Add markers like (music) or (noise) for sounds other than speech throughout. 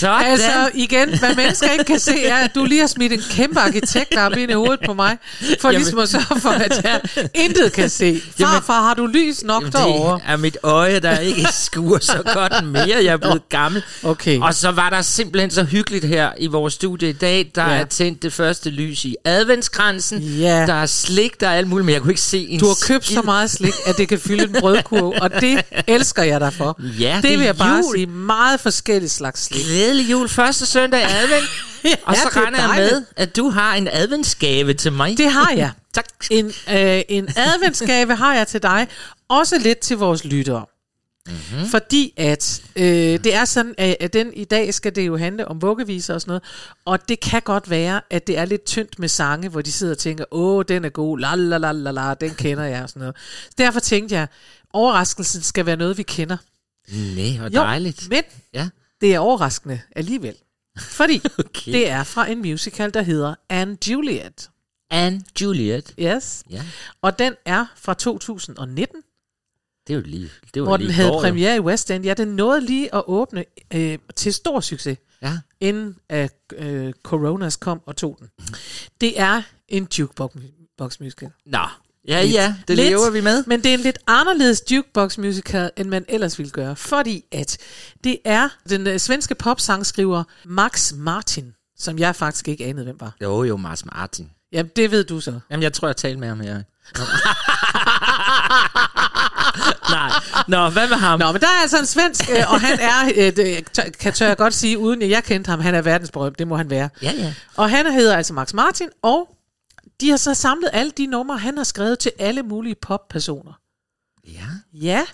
Sådan. Altså igen, hvad mennesker ikke kan se, er, at du lige har smidt en kæmpe arkitekt op ind i hovedet på mig, for Jamen. ligesom at sørge for, at jeg intet kan se. Farfar, har du lys nok Jamen, derovre? det er mit øje, der ikke skuer så godt mere. Jeg er blevet gammel. Okay. Og så var der simpelthen så hyggeligt her i vores studie i dag. Der Ja. er tændt det første lys i adventskransen. Ja. Der er slik, der er alt muligt, men jeg kunne ikke se en Du har købt skid. så meget slik, at det kan fylde en brødkurv, og det elsker jeg dig for. Ja, det, det er vil jeg bare jul. sige. Meget forskellige slags slik. Glædelig jul første søndag i (laughs) advent. Ja, og så er regner jeg dejligt. med, at du har en adventsgave til mig. Det har jeg. (laughs) Tak. En, øh, en adventsgave har jeg til dig, også lidt til vores lyttere. Mhm. Mm-hmm. Fordi at øh, det er sådan, at, at den i dag skal det jo handle om vuggeviser og sådan noget, og det kan godt være, at det er lidt tyndt med sange, hvor de sidder og tænker, åh, den er god, la la la la la, den kender jeg og sådan noget. Derfor tænkte jeg, overraskelsen skal være noget, vi kender. Nej, hvor dejligt. men Ja. Det er overraskende alligevel. Fordi (laughs) Okay. det er fra en musical, der hedder Anne Juliet. Anne Juliet. Yes. Ja, Og den er fra 2019, det er jo lige det var hvor lige den havde jo. premiere i West End. Ja, den nåede lige at åbne øh, til stor succes, Ja. inden at øh, Coronas kom og tog den. Det er en jukebox musical. Nå, ja, ja, det Lidt, lever vi med. Men det er en lidt anderledes jukebox musical, end man ellers ville gøre. Fordi at det er den øh, svenske popsangskriver Max Martin, som jeg faktisk ikke anede, hvem var. Jo, jo, Mars Martin. Jamen, det ved du så. Jamen, jeg tror, jeg talte med ham her. (laughs) Nej. Nå, hvad med ham? Nå, men der er altså en svensk, øh, og han er, øh, det kan tør jeg godt sige, uden at jeg kendte ham, han er verdensberømt, det må han være. Ja, ja. Og han hedder altså Max Martin, og de har så samlet alle de numre, han har skrevet til alle mulige poppersoner. Ja. Ja.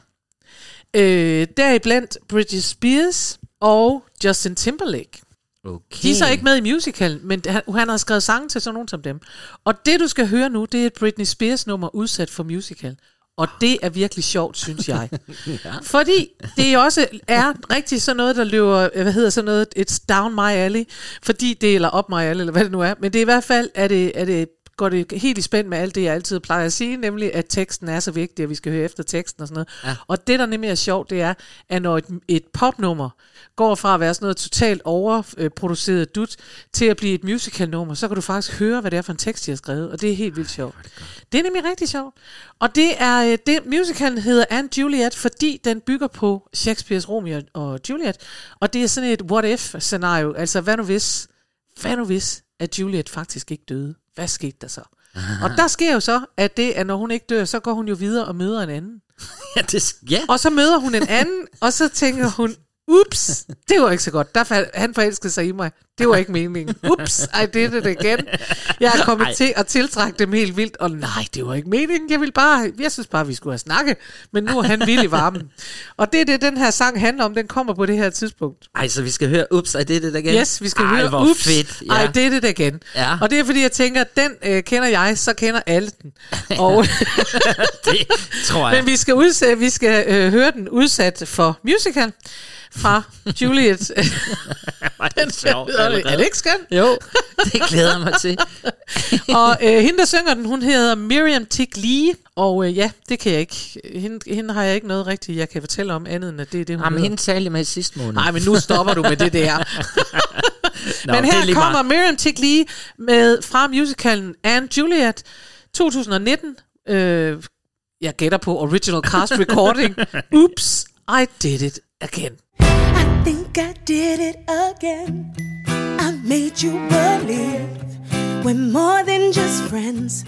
Øh, deriblandt Britney Spears og Justin Timberlake. Okay. De er så ikke med i musicalen, men han, han har skrevet sange til sådan nogen som dem. Og det, du skal høre nu, det er et Britney Spears nummer udsat for musical. Og det er virkelig sjovt, synes jeg. (laughs) ja. Fordi det også er rigtig sådan noget, der løber, hvad hedder sådan noget, it's down my alley. Fordi det, eller up my alley, eller hvad det nu er. Men det er i hvert fald, er det, er det går det helt i spænd med alt det, jeg altid plejer at sige, nemlig at teksten er så vigtig, at vi skal høre efter teksten og sådan noget. Ja. Og det, der nemlig er sjovt, det er, at når et, et popnummer går fra at være sådan noget totalt overproduceret dut, til at blive et musicalnummer, så kan du faktisk høre, hvad det er for en tekst, de har skrevet, og det er helt vildt sjovt. Det er nemlig rigtig sjovt. Og det er, øh, det, musicalen hedder Anne Juliet, fordi den bygger på Shakespeares Romeo og Juliet, og det er sådan et what-if-scenario, altså hvad nu hvis, hvad nu hvis, at Juliet faktisk ikke døde? Hvad skete der så? Og der sker jo så, at det, at når hun ikke dør, så går hun jo videre og møder en anden. (laughs) Ja, det, ja. Og så møder hun en anden, og så tænker hun, ups, det var ikke så godt. Der fald, han forelskede sig i mig. Det var ikke meningen. Ups, I did it again. Jeg er kommet Ej. til at tiltrække dem helt vildt, og nej, det var ikke meningen. Jeg vil bare, jeg synes bare, vi skulle have snakket, men nu er han vild i varmen. Og det er det, den her sang handler om. Den kommer på det her tidspunkt. Ej, så vi skal høre Ups, I Did It Again? Yes, vi skal Ej, høre Ups, fedt. Ja. I did it again. Ja. Og det er fordi, jeg tænker, den øh, kender jeg, så kender alle den. (laughs) Og, det tror jeg. men vi skal, udsætte, vi skal øh, høre den udsat for musical fra Juliet. (laughs) Ej, det er det, ikke skønt? Jo, det glæder jeg mig til. (laughs) Og øh, hende, der synger den, hun hedder Miriam Tick Lee. Og øh, ja, det kan jeg ikke. Hende, hende har jeg ikke noget rigtigt, jeg kan fortælle om andet, end at det er det, hun Jamen, hende talte jeg med i sidste måned. Nej, men nu stopper du med det der. (laughs) Nå, Men er her kommer meget. Miriam Tick Lee med, fra musicalen Anne Juliet 2019. Øh, jeg gætter på original cast recording. Oops, I did it again. Think I did it again. I made you believe we're more than just friends.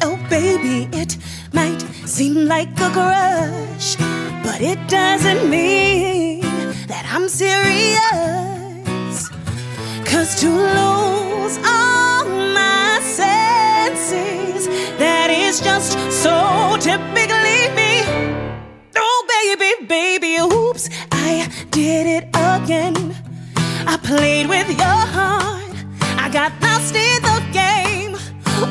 Oh, baby, it might seem like a crush, but it doesn't mean that I'm serious. Cause to lose all my senses, that is just so typically baby, baby, oops, I did it again. I played with your heart. I got lost in the game.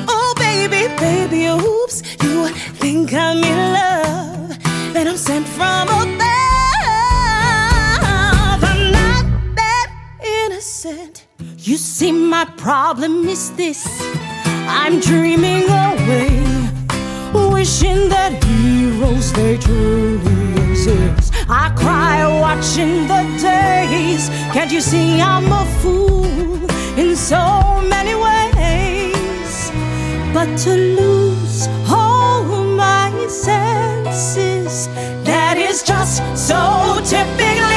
Oh, baby, baby, oops, you think I'm in love. Then I'm sent from above. I'm not that innocent. You See, my problem is this I'm dreaming away, wishing that heroes they truly exist. I cry watching the days. Can't you see I'm a fool in so many ways? But to lose all my senses, that is just so typically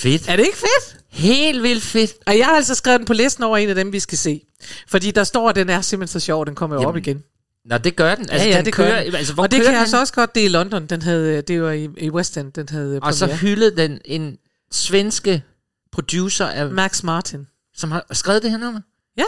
fedt. Er det ikke fedt? Helt vildt fedt. Og jeg har altså skrevet den på listen over en af dem, vi skal se. Fordi der står, at den er simpelthen så sjov, den kommer jo op igen. Nå, det gør den. Altså, ja, ja, den det kører, gør den. Altså, hvor og det kører kan jeg altså også godt, det er i London. Den havde, det var i, i West End, den havde Og så premiere. hyldede den en svenske producer, af, Max Martin. som har skrevet det her nummer. Ja.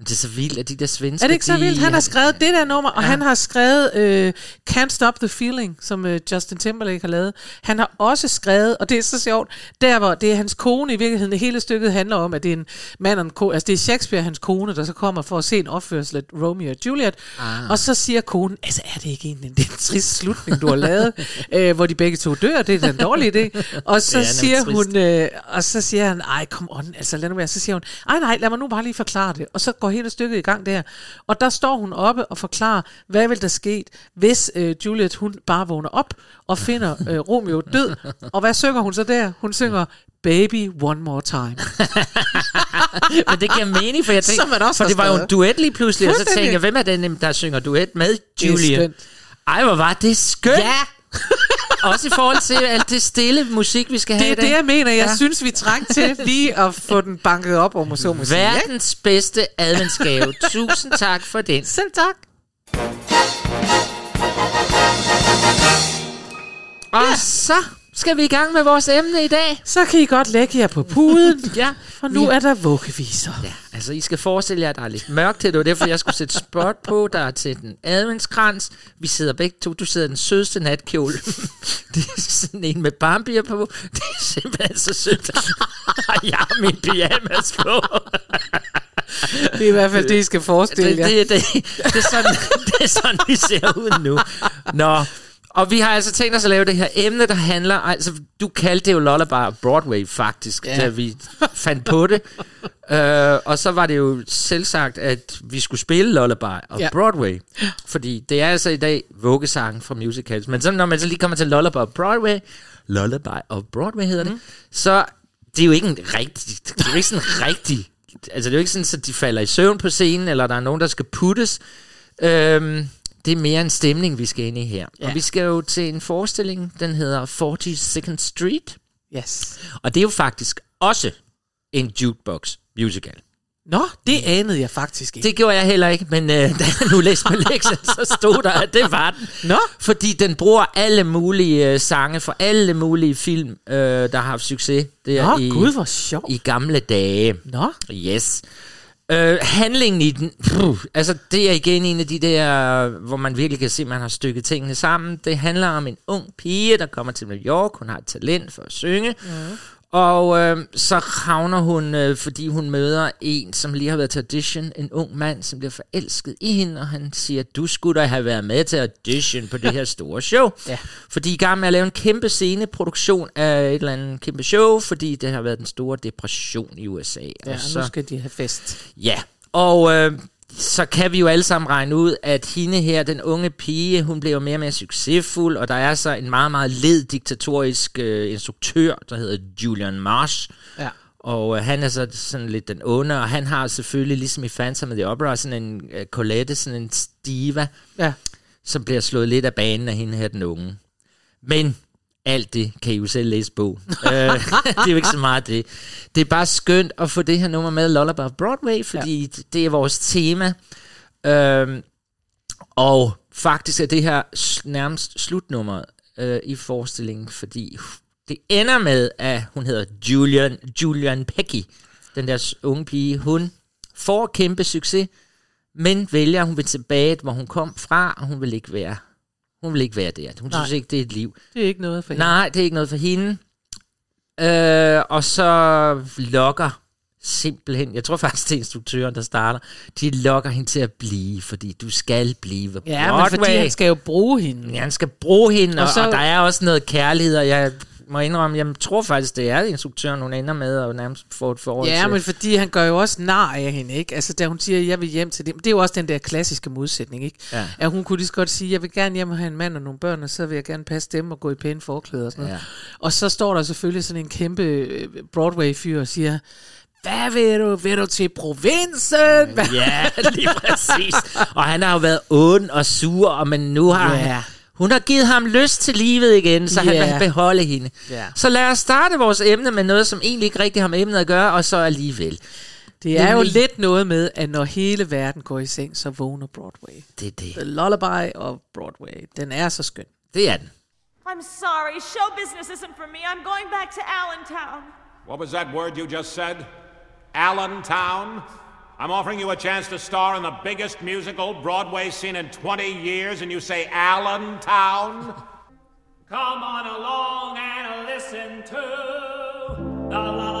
Det er så vildt, at de der svenske... Er det ikke så vildt? Han har skrevet det der nummer, og Ja. han har skrevet øh, Can't Stop the Feeling, som øh, Justin Timberlake har lavet. Han har også skrevet, og det er så sjovt, der hvor det er hans kone i virkeligheden, hele stykket handler om, at det er en mand og en kone, altså det er Shakespeare, hans kone, der så kommer for at se en opførsel af Romeo og Juliet, ah. og så siger konen, altså er det ikke egentlig en, en trist slutning, du har lavet, (laughs) øh, hvor de begge to dør, det er da en dårlig idé. Og så er siger hun, øh, og så siger han, ej, kom on, altså lad nu være. Så siger hun, ej nej, lad mig nu bare lige forklare det. Og så går hele stykket i gang der. Og der står hun oppe og forklarer, hvad vil der ske, hvis øh, Juliet, hun bare vågner op og finder øh, Romeo død. Og hvad synger hun så der? Hun synger, Baby One More Time. (laughs) Men det giver mening, for jeg tænkte, Som man også for det var jo en duet lige pludselig, og så tænkte jeg, hvem er den, der synger duet med skønt. Ej, hvor var det skønt. Ja, (laughs) Også i forhold til alt det stille musik, vi skal det have er i dag. det, jeg mener. Jeg Ja. ja. synes, vi trængte til lige at få den banket op, om så må sige. ikke? Verdens bedste adventsgave. Tusind tak for den. Selv tak. Og så skal vi i gang med vores emne i dag. Så kan I godt lægge jer på puden, (laughs) Ja, for nu er der vuggeviser. Ja, altså I skal forestille jer, at der er lidt mørkt til det. var derfor, jeg skulle sætte spot på. Der er til den adventskrans. Vi sidder begge to. Du sidder den sødeste natkjole. (laughs) det er sådan en med barnbier på. Det er simpelthen så sødt. (laughs) Jeg har min pyjamas på. Det er i hvert fald det, I skal forestille det, jer. det, det, det, er sådan, det er sådan, vi ser ud nu. Nå, og vi har altså tænkt os at lave det her emne, der handler... Altså, du kaldte det jo Lullaby of Broadway, faktisk, ja. da vi fandt på det. Uh, (laughs) og så var det jo selvsagt, at vi skulle spille Lullaby of ja. Broadway. Fordi det er altså i dag vuggesangen fra musicals. Men så, når man så lige kommer til Lullaby of Broadway, Lullaby of Broadway hedder det, Mhm. så det er jo ikke en rigtig... Det er jo ikke sådan rigtig... Altså, det er jo ikke sådan, at de falder i søvn på scenen, eller der er nogen, der skal puttes. Øhm, det er mere en stemning, vi skal ind i her. Ja. Og vi skal jo til en forestilling, den hedder 42nd Street. Yes. Og det er jo faktisk også en jukebox musical. Nå, det anede jeg faktisk ikke. Det gjorde jeg heller ikke, men øh, da jeg nu læste med lektionen, (laughs) så stod der, at det var den. Nå. Fordi den bruger alle mulige øh, sange fra alle mulige film, øh, der har haft succes der Nå, i, gud, hvor sjovt. i gamle dage. Nå, Yes. Øh, handlingen i den, puh, altså det er igen en af de der, hvor man virkelig kan se, at man har stykket tingene sammen. Det handler om en ung pige, der kommer til New York. Hun har et talent for at synge. Mm. Og øh, så havner hun, øh, fordi hun møder en, som lige har været til audition, en ung mand, som bliver forelsket i hende, og han siger, du skulle da have været med til audition på det her store show. Ja. Fordi I gang med at lave en kæmpe sceneproduktion af et eller andet kæmpe show, fordi det har været den store depression i USA. ja, og så, nu skal de have fest. Ja, og øh, så kan vi jo alle sammen regne ud, at hende her, den unge pige, hun bliver mere og mere succesfuld, og der er så en meget, meget led diktatorisk øh, instruktør, der hedder Julian Marsh. Ja. Og øh, han er så sådan lidt den onde, og han har selvfølgelig, ligesom i Phantom of the Opera, sådan en øh, Colette, sådan en diva, Ja. som bliver slået lidt af banen af hende her, den unge. Men alt det kan I jo selv læse på. øh, (laughs) det er jo ikke så meget det. Det er bare skønt at få det her nummer med Lullaby Broadway, fordi ja. det er vores tema. Øhm, og faktisk er det her nærmest slutnummer øh, i forestillingen, fordi Det ender med, at hun hedder Julian, Julian Pecky, den der unge pige. Hun får kæmpe succes, men vælger, at hun vil tilbage, hvor hun kom fra, og hun vil ikke være, hun vil ikke være der. Hun Nej. synes ikke, det er et liv. Det er ikke noget for hende. Nej, det er ikke noget for hende. Øh, og så lokker simpelthen, jeg tror faktisk, det er instruktøren, der starter, de lokker hende til at blive, fordi du skal blive Ja, men Broadway. fordi han skal jo bruge hende. Ja, han skal bruge hende, og, Og og, så- og der er også noget kærlighed, og jeg må indrømme, jeg tror faktisk, det er instruktøren, hun ender med, og nærmest få et forhold Ja, til. men fordi han gør jo også nar af hende, ikke? Altså, da hun siger, jeg vil hjem til det. Det er jo også den der klassiske modsætning, ikke? Ja. At hun kunne lige så godt sige, jeg vil gerne hjem og have en mand og nogle børn, og så vil jeg gerne passe dem og gå i pæne forklæder og sådan noget. Ja. Og så står der selvfølgelig sådan en kæmpe øh, Broadway-fyr og siger, hvad vil du? Vil du til provinsen? Ja, lige præcis. Og han har jo været ond og sur, og men nu har Ja. han, hun har givet ham lyst til livet igen, så han Ja. vil beholde hende. Ja. Så lad os starte vores emne med noget, som egentlig ikke rigtig har med emnet at gøre, og så alligevel. Det er jo lidt noget med, at når hele verden går i seng, så vågner Broadway. Det er det. The Lullaby of Broadway. Den er så skøn. Det er den. I'm sorry. Show business isn't for me. I'm going back to Allentown. What was that word you just said? Allentown? I'm offering you a chance to star in the biggest musical Broadway scene in 20 years, and you say Allentown? Come on along and listen to the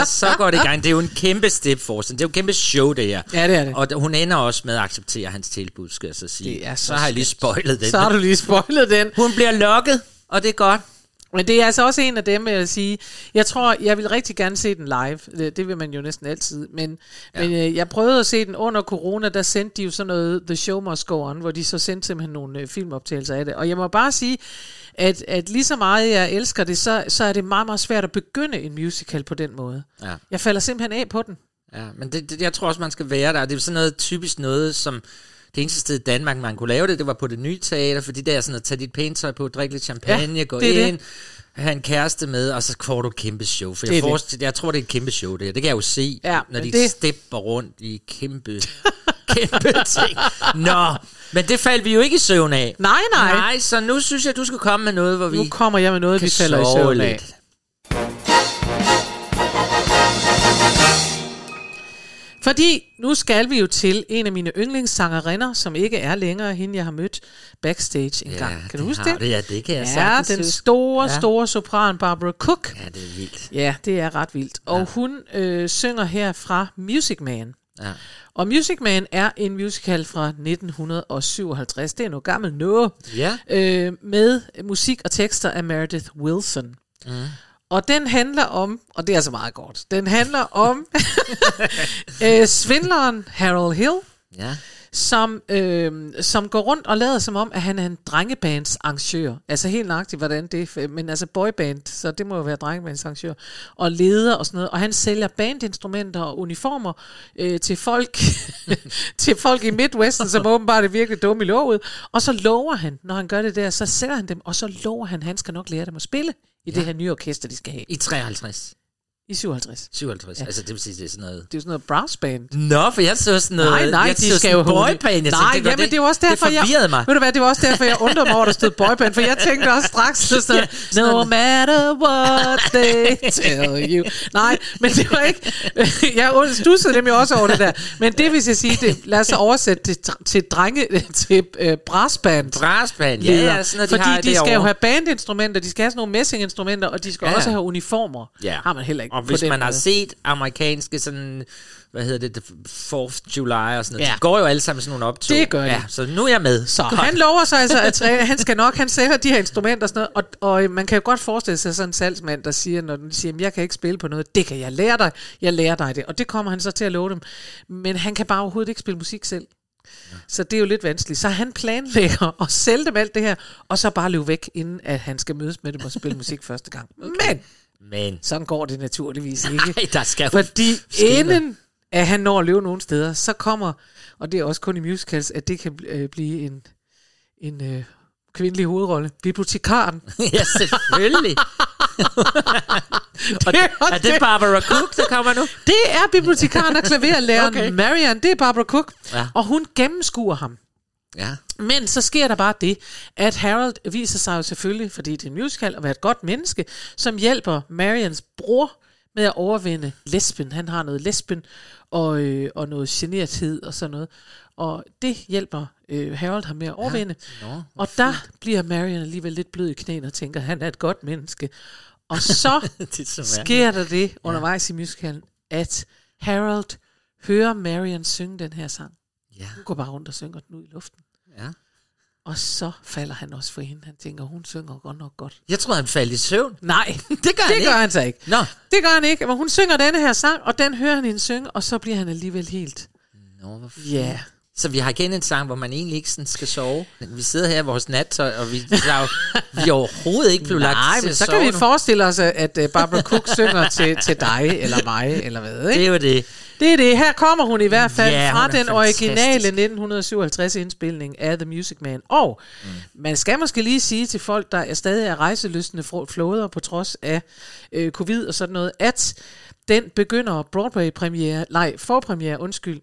Der, så går det i gang. Det er jo en kæmpe step force. Det er jo et kæmpe show, det her. Ja, det er det. Og hun ender også med at acceptere hans tilbud, skal jeg så sige. Det er så så har jeg lige spoilet den. Så har du lige spoilet den. Hun bliver lokket, og det er godt. Men det er altså også en af dem, vil jeg sige. Jeg tror, jeg vil rigtig gerne se den live. Det, det vil man jo næsten altid. Men, ja. men øh, jeg prøvede at se den under corona, der sendte de jo sådan noget The Show Must Go On, hvor de så sendte simpelthen nogle øh, filmoptagelser af det. Og jeg må bare sige, at, at lige så meget jeg elsker det, så, så er det meget, meget svært at begynde en musical på den måde. Ja. Jeg falder simpeltøj af på den. Ja, men det, det, jeg tror også, man skal være der. Det er sådan noget typisk noget, som det eneste sted i Danmark, man kunne lave det, det var på det nye teater, fordi det er sådan at tage dit pænt tøj på, drikke lidt champagne, Ja, gå det ind, have en kæreste med, og så får du et kæmpe show. For Det jeg, det. forestiller, jeg tror, det er et kæmpe show, det her. Det kan jeg jo se, Ja, når de det- stepper rundt i kæmpe, kæmpe (laughs) ting. Nå, men det faldt vi jo ikke i søvn af. Nej, nej. Nej, så nu synes jeg, du skal komme med noget, hvor vi Nu kommer jeg med noget, vi falder i søvn af. lidt. Fordi nu skal vi jo til en af mine yndlingssangerinder, som ikke er længere hende, jeg har mødt backstage en gang. Kan du huske det? det? Ja, det kan jeg Ja, sagtens den store, Ja. store sopran Barbara Cook. Ja, det er vildt. Ja, det er ret vildt. Og hun øh, synger her fra Music Man. Ja. Og Music Man er en musical fra 1957. Det er noget gammelt noget. Ja. Øh, med musik og tekster af Meredith Wilson. Mm. Og den handler om, og det er så meget godt, den handler om (laughs) øh, svindleren Harold Hill, Ja. Som, øh, som går rundt og lader som om, at han er en drengebands arrangør. Altså helt nøjagtigt, hvordan det er, men altså boyband, så det må jo være drengebands arrangør. Og leder og sådan noget. Og han sælger bandinstrumenter og uniformer øh, til folk (laughs) til folk i Midwesten, som åbenbart er virkelig dumme i lovet. Og så lover han, når han gør det der, så sælger han dem, og så lover han, at han skal nok lære dem at spille i ja. det her nye orkester, de skal have. I 53. I 57. 57. Ja. Altså, det vil sige, det er sådan noget... Det er sådan noget brass band. Nå, for jeg så sådan noget... Nej, nej, jeg de skal jo... boyband. Jeg Nej, tænkte, jamen, det, det var også derfor, det forvirrede jeg... mig. Ved du hvad, det var også derfor, jeg undrede mig over, der stod boyband, for jeg tænkte også straks (laughs) sådan noget, no matter what they tell you. Nej, men det var ikke... Jeg stussede nemlig også over det der. Men det vil jeg sige, det, lad os så oversætte det til, til drenge, til uh, brassband. Brassband, ja, ja, sådan noget, de Fordi har de skal jo have bandinstrumenter, de skal have sådan nogle messinginstrumenter, og de skal Ja. ja. også have uniformer. Ja. Har man heller ikke Og hvis den man har måde. set amerikanske sådan, hvad hedder det, the 4th July og sådan noget, Ja. de går jo alle sammen sådan nogle optog. Det gør de. Ja, så nu er jeg med. Så han lover sig altså, at (laughs) træne. han skal nok, han sælger de her instrumenter og sådan noget, og, og øh, man kan jo godt forestille sig sådan en salgsmand, der siger, når de siger, "Jamen, jeg kan ikke spille på noget, det kan jeg lære dig, jeg lærer dig det, og det kommer han så til at love dem, men han kan bare overhovedet ikke spille musik selv. Så det er jo lidt vanskeligt. Så han planlægger (laughs) at sælge dem alt det her, og så bare løbe væk, inden at han skal mødes med dem og spille musik (laughs) første gang. Men Men, sådan går det naturligvis ikke. nej, der skal Fordi inden at han når at løbe nogle steder, så kommer, og det er også kun i musicals, at det kan øh, blive en, en øh, kvindelig hovedrolle. Bibliotekaren. (laughs) ja, selvfølgelig. (laughs) og Det er det Barbara Cook, der kommer nu? (laughs) Det er bibliotekaren og klaverlæreren okay. Marian, det er Barbara Cook. Ja. Og hun gennemskuer ham. Ja. Men så sker der bare det, at Harold viser sig jo selvfølgelig, fordi det er en musical, at være et godt menneske, som hjælper Marians bror med at overvinde lesben. Han har noget lesben og, øh, og noget generthed og sådan noget. Og det hjælper øh, Harold ham med at overvinde. Nå, hvor og der bliver Marian alligevel lidt blød i knæene og tænker, at han er et godt menneske. Og (laughs) så det så sker der det undervejs i musicalen, at Harold hører Marian synge den her sang. Ja, Hun går bare rundt og synger den ud i luften. ja. Og så falder han også for hende. Han tænker, hun synger godt nok godt. Jeg tror, han faldt i søvn. Nej, (laughs) Det gør (laughs) han det ikke. gør han så ikke. Nå. Det gør han ikke. Men hun synger denne her sang, og den hører han hende synge, og så bliver han alligevel helt... Nå, hvor. Ja. Så vi har igen en sang, hvor man egentlig ikke sådan skal sove. Vi sidder her i vores nattøj, og vi, der er jo, vi er overhovedet ikke blevet lagt Nej, til men så kan vi nu. forestille os, at øh, Barbara Cook synger til, til dig, eller mig, eller hvad, Det ikke? er jo det. Det er det. Her kommer hun i hvert fald Ja, fra den fantastisk. originale 1957 indspilning af The Music Man. Og mm. man skal måske lige sige til folk, der er stadig er rejselystende flåder på trods af øh, covid og sådan noget, at den begynder Broadway-premiere, nej, forpremiere, undskyld,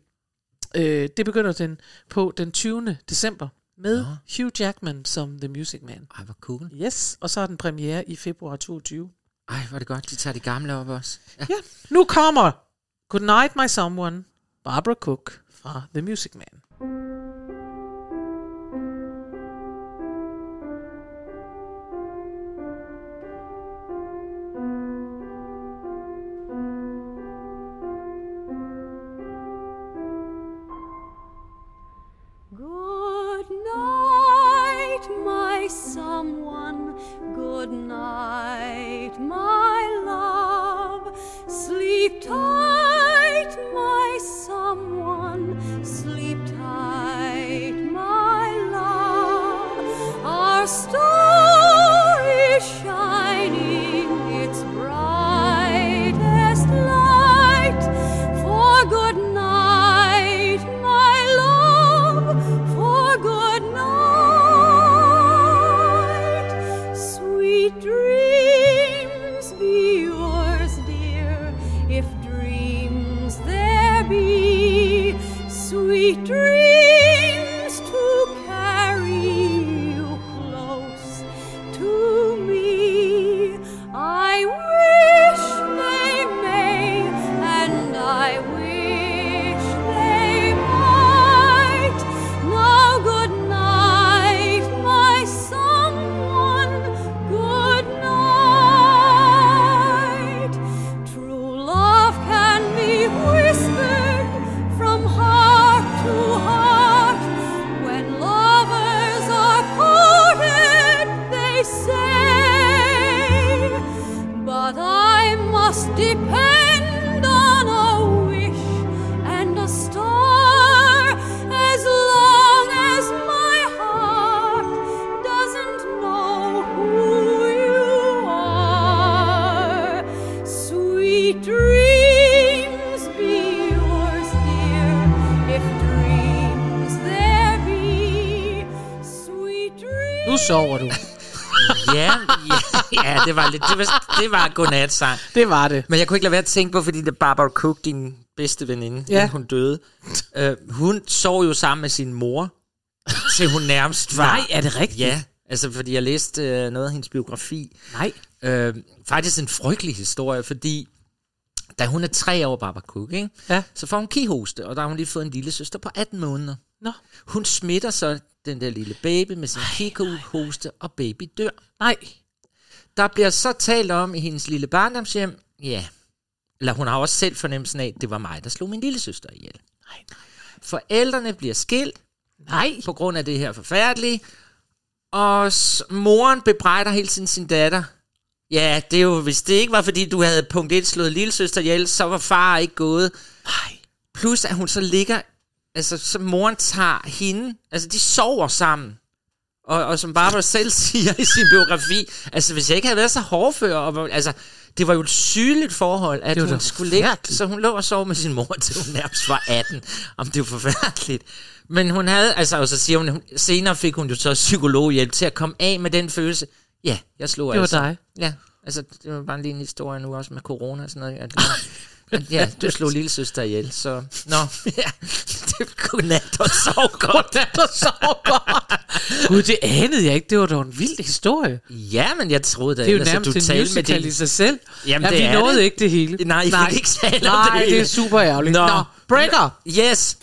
øh, det begynder den på den 20. december med Hugh Jackman som The Music Man. Ej, hvor cool. Yes, og så er den premiere i februar 22. Ej, hvor er det godt, de tager de gamle op også. Ja. Ja, nu kommer Good Night My Someone, Barbara Cook fra The Music Man. Ja, ja, ja, det var lidt, det var, det var godnatsang. Det var det. Men jeg kunne ikke lade være at tænke på, fordi det Barbara Cook, din bedste veninde, Ja. hun døde. Uh, hun sov jo sammen med sin mor, til hun nærmest var... Nej, er det rigtigt? Ja, altså fordi jeg læste uh, noget af hendes biografi. Nej. Uh, faktisk en frygtelig historie, fordi da hun er tre år, Barbara Cook, ikke? Ja. så får hun kihoste, og der har hun lige fået en lille søster på 18 måneder. Nå. Hun smitter så den der lille baby med sin kihoste, og baby dør. Nej. Der bliver så talt om i hendes lille barndomshjem, ja, eller hun har også selv fornemmelsen af, at det var mig, der slog min lille søster ihjel. Nej, nej. Forældrene bliver skilt Nej. på grund af det her forfærdelige, og moren bebrejder hele tiden sin datter. Ja, det er jo, hvis det ikke var, fordi du havde punkt 1 slået lille søster ihjel, så var far ikke gået. Nej. Plus at hun så ligger, altså så moren tager hende, altså de sover sammen. Og, og som Barbara selv (laughs) siger i sin biografi, altså hvis jeg ikke havde været så hårdfør, og, altså det var jo et sygeligt forhold, at hun skulle ligge, så hun lå og sov med sin mor, (laughs) til hun nærmest var 18. Om det var forfærdeligt. Men hun havde, altså, og så siger hun, hun- senere fik hun jo så psykologhjælp til at komme af med den følelse. Ja, jeg slog Det var altså. dig. Ja, altså det var bare lige en historie nu også med corona og sådan noget. At, (laughs) at, ja, du slog lille søster ihjel, så... Nå, (laughs) ja, det kunne nat og sov godt. Det var så godt. Gud, det anede jeg ikke. Det var da en vild historie. Ja, men jeg troede da Det er jo ellers, at nærmest du en talte med musical din... i sig selv. Jamen, ja, det vi er nåede det. ikke det hele. Nej, I fik ikke talt om Nej, det hele. det er super ærgerligt. Nå. Nå, breaker. Yes.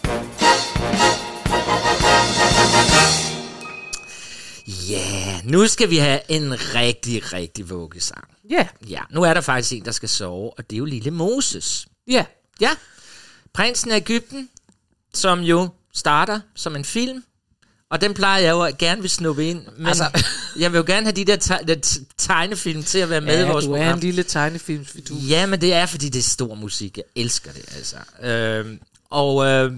Ja, yeah, nu skal vi have en rigtig, rigtig vuggesang. Ja, Ja, nu er der faktisk en, der skal sove, og det er jo lille Moses. ja. Ja, Prinsen af Ægypten, som jo starter som en film, og den plejer jeg jo gerne vil snuppe ind, men altså, (laughs) jeg vil jo gerne have de der te- der tegnefilm til at være med i ja vores du er program. en lille tegnefilm. Du. Ja, men det er, fordi det er stor musik. Jeg elsker det, altså. Øhm, og øh,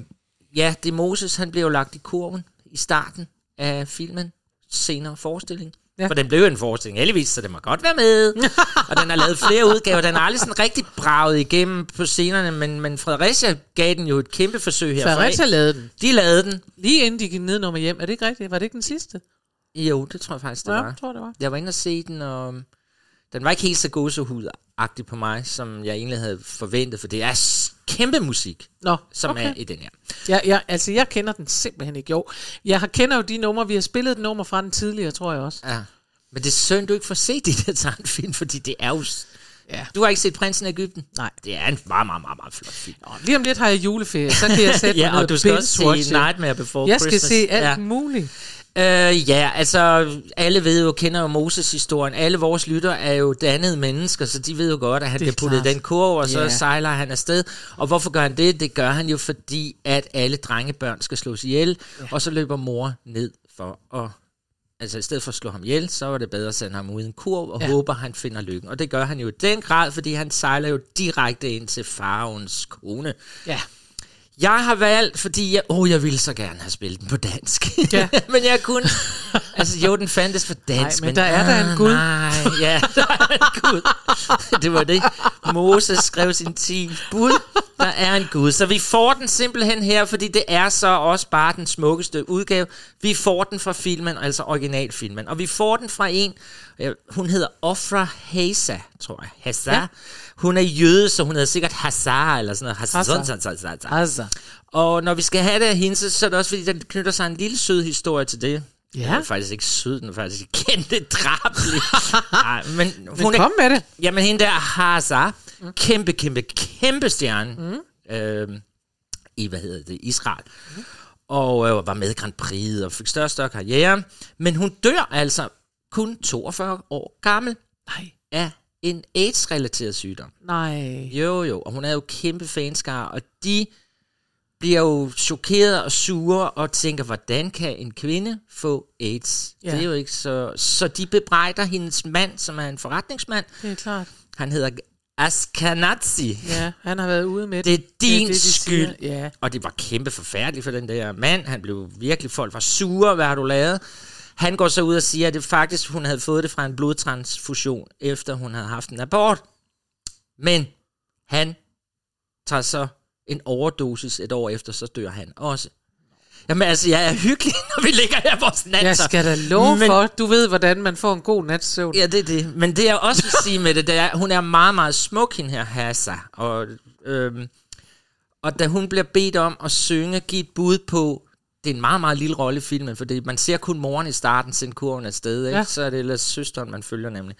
ja, det er Moses, han blev jo lagt i kurven i starten af filmen, senere forestilling. Ja. For den blev en forestilling, heldigvis, så den må godt være med. (laughs) og den har lavet flere udgaver. Den har aldrig sådan rigtig braget igennem på scenerne, men, men Fredericia gav den jo et kæmpe forsøg her. Fredericia lavede den. De lavede den. Lige inden de gik ned nummer hjem. Er det ikke rigtigt? Var det ikke den sidste? Jo, det tror jeg faktisk, det Ja, var. jeg tror, det var. Jeg var inde og se den, og den var ikke helt så gåsehudagtig på mig, som jeg egentlig havde forventet, for det er kæmpe musik, Nå, som okay. er i den her. Ja, ja, altså, jeg kender den simpelthen ikke. Jo, jeg har, kender jo de numre. Vi har spillet et nummer fra den tidligere, tror jeg også. Ja. Men det er synd, du ikke får set de der tegnefilm, fordi det er jo... Ja. Du har ikke set Prinsen af Ægypten? Nej. Det er en meget, meget, meget, meget flot film. Nå, lige om lidt har jeg juleferie, så kan jeg (laughs) sætte ja, og du skal også se Nightmare Before Jeg skal Christmas. se alt ja. muligt. Øh, ja, altså, alle ved jo, kender jo Moses-historien. Alle vores lytter er jo dannede mennesker, så de ved jo godt, at han er bliver puttet den kurv, og så Ja. sejler han afsted. Og hvorfor gør han det? Det gør han jo, fordi at alle drengebørn skal slås ihjel, ja. og så løber mor ned for at... Altså, i stedet for at slå ham ihjel, så var det bedre at sende ham ud i en kurv, og ja. håber, han finder lykken. Og det gør han jo i den grad, fordi han sejler jo direkte ind til faraons kone. Ja. Jeg har valgt, fordi jeg, oh, jeg ville så gerne have spillet den på dansk. Ja. (laughs) men jeg kunne... Altså, jo, den fandtes på dansk. Nej, men der er da en Gud. Nej, ja, (laughs) der er en Gud. (laughs) Det var det. Moses skrev sin 10 bud. Der er en Gud. Så vi får den simpelthen her, fordi det er så også bare den smukkeste udgave. Vi får den fra filmen, altså originalfilmen. Og vi får den fra en, hun hedder Ofra Hasa, tror jeg. Hasa. Ja. Hun er jøde, så hun hedder sikkert Hazar, eller sådan noget. Hazar. Hazar. Hazar. Altså. Og når vi skal have det af hende, så så er det også fordi, den knytter sig en lille sød historie til det. Ja. Den er faktisk ikke sød, den er faktisk kæmpe drabelig. (laughs) Nej, men Men hun er, kom med det. Jamen hende der Hazar, kæmpe, kæmpe, kæmpe stjerne mm. øh, i, hvad hedder det, Israel. Mm. Og øh, var med i Grand Prix og fik større og større karriere. Men hun dør altså kun 42 år gammel Nej. af en AIDS-relateret sygdom. Nej. Jo, jo, og hun er jo kæmpe fanskar, og de bliver jo chokeret og sure og tænker, hvordan kan en kvinde få AIDS? Ja. Det er jo ikke så... Så de bebrejder hendes mand, som er en forretningsmand. Det er klart. Han hedder Askenazi. Ja, han har været ude med Det er din det, de skyld. siger. Ja. Og det var kæmpe forfærdeligt for den der mand. Han blev virkelig, folk var sure, hvad har du lavet? Han går så ud og siger, at det faktisk, hun havde fået det fra en blodtransfusion, efter hun havde haft en abort. Men han tager så en overdosis et år efter, så dør han også. Jamen altså, jeg er hyggelig, (laughs) når vi ligger her vores nat. Jeg skal da love Men- for, du ved, hvordan man får en god nats søvn. Ja, det er det. Men det jeg også vil (laughs) sige med det, det er, hun er meget, meget smuk, hende her Hassa. Og, øhm, og da hun bliver bedt om at synge, give et bud på, det er en meget, meget lille rolle i filmen, fordi man ser kun moren i starten sende kurven afsted, ikke? Ja. så er det ellers søsteren, man følger nemlig.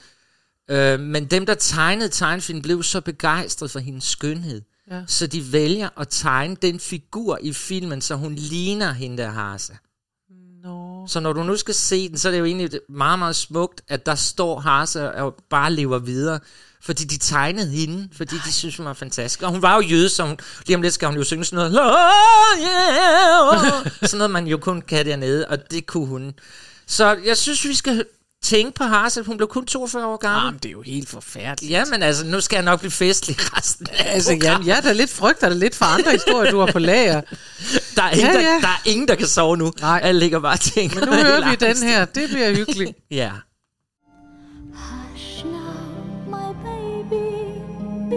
Øh, men dem, der tegnede tegnefilm, blev så begejstret for hendes skønhed, Ja. så de vælger at tegne den figur i filmen, så hun ligner hende der Hassa. Nå. Så når du nu skal se den, så er det jo egentlig meget, meget smukt, at der står Harse og bare lever videre. Fordi de tegnede hende, fordi de synes, hun var fantastisk. Og hun var jo jøde, så hun, lige om lidt skal hun jo synge sådan noget. "La, yeah", (laughs) sådan noget, man jo kun kan dernede, og det kunne hun. Så jeg synes, vi skal tænke på Harse. Hun blev kun 42 år gammel. Jamen, det er jo helt forfærdeligt. Ja, men altså, nu skal jeg nok blive festlig resten af Altså, jamen, jeg er da lidt frygter det lidt for andre historier, du har på lager. der, er ingen, Ja, Der, ja. der er ingen, der kan sove nu. Nej. Alle ligger bare og tænker. Men nu hører vi den her. Det bliver hyggeligt. (laughs) Ja.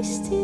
bist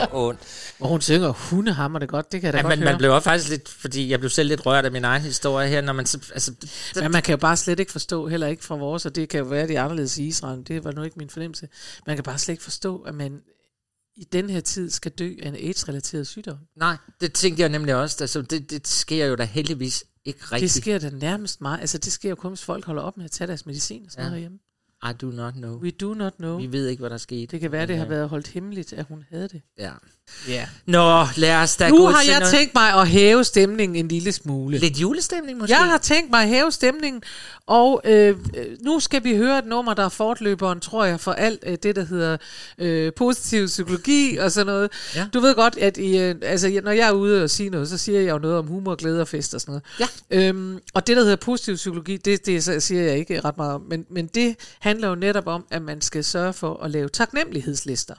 så ondt. Og hun synger hundehammer det godt, det kan jeg da Ja, godt men høre. man blev også faktisk lidt, fordi jeg blev selv lidt rørt af min egen historie her, når man så, altså, det, Men man kan jo bare slet ikke forstå, heller ikke fra vores, og det kan jo være, det er anderledes i Israel, det var nu ikke min fornemmelse. Man kan bare slet ikke forstå, at man i den her tid skal dø af en AIDS-relateret sygdom. nej, det tænkte jeg nemlig også, altså, det, det sker jo da heldigvis ikke Det rigtigt. sker da nærmest meget. Altså, det sker jo kun, hvis folk holder op med at tage deres medicin og sådan Ja. noget hjemme. I do not know. We do not know. Vi ved ikke, hvad der skete. Det kan være, det har øh, været holdt hemmeligt, at hun havde det. Ja. Ja. Nå, lad os da Nu gå har til jeg noget. tænkt mig at hæve stemningen en lille smule. Lidt julestemning måske? Jeg har tænkt mig at hæve stemningen, og øh, øh, nu skal vi høre et nummer, der er fortløberen, tror jeg, for alt øh, det, der hedder øh, positiv psykologi og sådan noget. Ja. Du ved godt, at I, øh, altså, når jeg er ude og sige noget, så siger jeg jo noget om humor, glæde og fest og sådan noget. Ja. Øhm, og det, der hedder positiv psykologi, det, det så siger jeg ikke ret meget om, men, men det handler jo netop om, at man skal sørge for at lave taknemmelighedslister.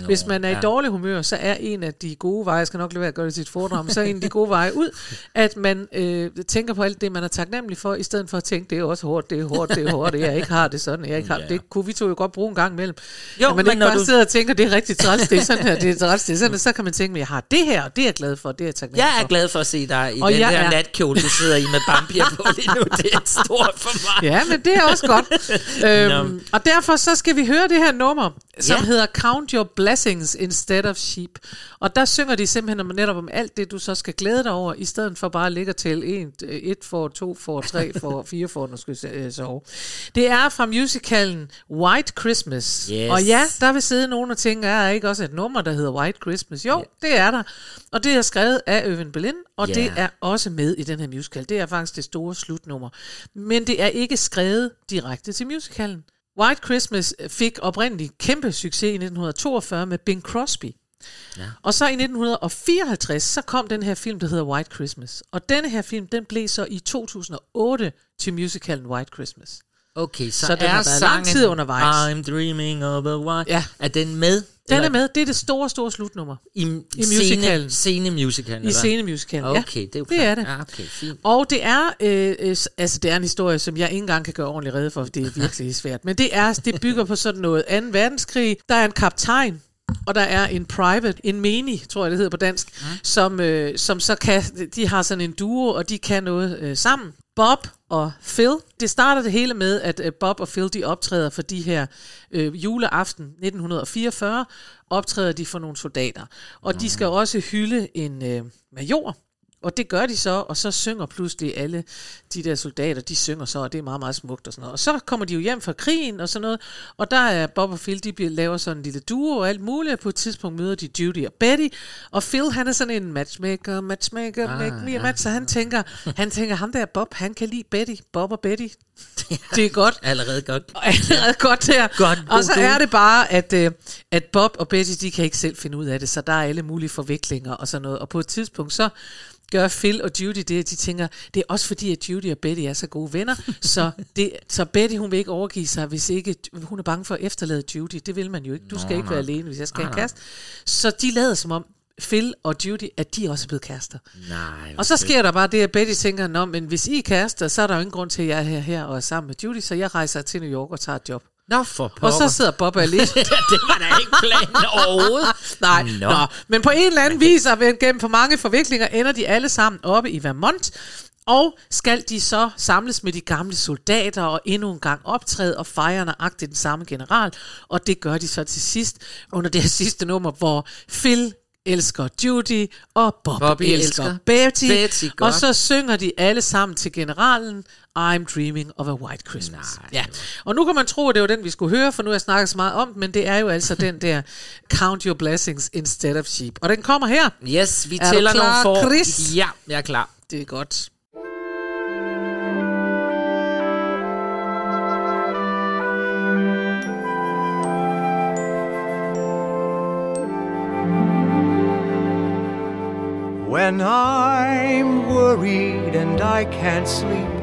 Nå, Hvis man er ja. i dårlig humør, så er en af de gode veje, jeg skal nok lade være at gøre det til et foredrag, men så er en af de gode veje ud, at man øh, tænker på alt det, man er taknemmelig for, i stedet for at tænke, det er også hårdt, det er hårdt, det er hårdt, det jeg ikke har det sådan, jeg ikke har Ja. det. kunne vi to jo godt bruge en gang imellem. Jo, at man men ikke når bare du- sidder og tænker, det er rigtig træls, det er sådan her, det er træls, det er sådan, her. så kan man tænke, men jeg har det her, og det er jeg glad for, det er jeg taknemmelig Jeg er for. glad for at se dig i Og den der er- natkjole, du sidder i med bampier på lige nu. Det er stort for mig. Ja, men det er også godt. (laughs) øhm, og derfor så skal vi høre det her nummer, som Ja. hedder Count Your Blessings Instead of Sheep. Og der synger de simpelthen om, netop om alt det, du så skal glæde dig over, i stedet for bare at ligge og tælle 1, 1 for, 2 for, 3 for, (laughs) 4 for, nu skal vi sove. Det er fra musicalen White Christmas. Yes. Og ja, der vil sidde nogen og tænke, er der ikke også et nummer, der hedder White Christmas? Jo, det er der. Og det er skrevet af Øven Berlin, og Ja. det er også med i den her musical. Det er faktisk det store slutnummer. Men det er ikke skrevet direkte til musicalen. White Christmas fik oprindeligt kæmpe succes i 1942 med Bing Crosby. Ja. Og så i 1954, så kom den her film, der hedder White Christmas. Og denne her film, den blev så i 2008 til musicalen White Christmas. Okay, så, Så den er har været lang sangen tid undervejs. I'm dreaming of a white. Ja. Er den med? Den Eller er med. Det er det store, store slutnummer. I, I musicalen. Scene, scene musicalen, I eller? scenemusicalen. ja. Okay, det er jo det er det. Ja, okay, fint. Og det er, øh, øh, altså det er en historie, som jeg ikke engang kan gøre ordentligt rede for, for det er virkelig svært. Men det er, det bygger på sådan noget 2. verdenskrig. Der er en kaptajn, og der er en private, en menig, tror jeg det hedder på dansk, mm. som, øh, som så kan, de har sådan en duo, og de kan noget øh, sammen. Bob og Phil. Det starter det hele med, at øh, Bob og Phil de optræder for de her øh, juleaften 1944, optræder de for nogle soldater. Og de skal også hylde en øh, major, og det gør de så, og så synger pludselig alle de der soldater, de synger så, og det er meget, meget smukt og sådan noget. Og så kommer de jo hjem fra krigen og sådan noget, og der er Bob og Phil, de bliver, laver sådan en lille duo og alt muligt, og på et tidspunkt møder de Judy og Betty, og Phil, han er sådan en matchmaker, matchmaker, ah, make me a match, så han tænker, han tænker, ham der Bob, han kan lide Betty, Bob og Betty. Det er godt. Allerede godt. Og allerede godt der. Godt, og så er det bare, at, øh, at Bob og Betty, de kan ikke selv finde ud af det, så der er alle mulige forviklinger og sådan noget. Og på et tidspunkt, så gør Phil og Judy det, at de tænker, det er også fordi, at Judy og Betty er så gode venner, så, (laughs) det, så Betty, hun vil ikke overgive sig, hvis ikke, hun er bange for at efterlade Judy. Det vil man jo ikke. Du skal Nå, ikke nej. være alene, hvis jeg skal have Nej, en kæreste. Så de lader som om, Phil og Judy, at de også er blevet kærester. Nej. Og så sker der bare det, at Betty tænker, Nå, men hvis I er kærester, så er der jo ingen grund til, at jeg er her, her og er sammen med Judy, så jeg rejser til New York og tager et job. Nå, for Og pokker. så sidder Bob alene. (laughs) det var da ikke planen overhovedet. (laughs) Nej, Nå. Nå. Men på en eller anden vis, og gennem for mange forviklinger, ender de alle sammen oppe i Vermont. Og skal de så samles med de gamle soldater og endnu en gang optræde og fejre nøjagtigt den samme general. Og det gør de så til sidst under det her sidste nummer, hvor Phil elsker Judy, og Bob Bobby elsker, elsker Betty. Betty, og så synger de alle sammen til generalen, I'm dreaming of a white Christmas. Nej. Ja. Og nu kan man tro, at det var den, vi skulle høre, for nu har jeg snakket så meget om den, men det er jo altså (laughs) den der Count Your Blessings Instead of Sheep. Og den kommer her. Yes, vi Er tæller nogle for. Chris? Ja, jeg er klar. Det er godt. When I'm worried and I can't sleep,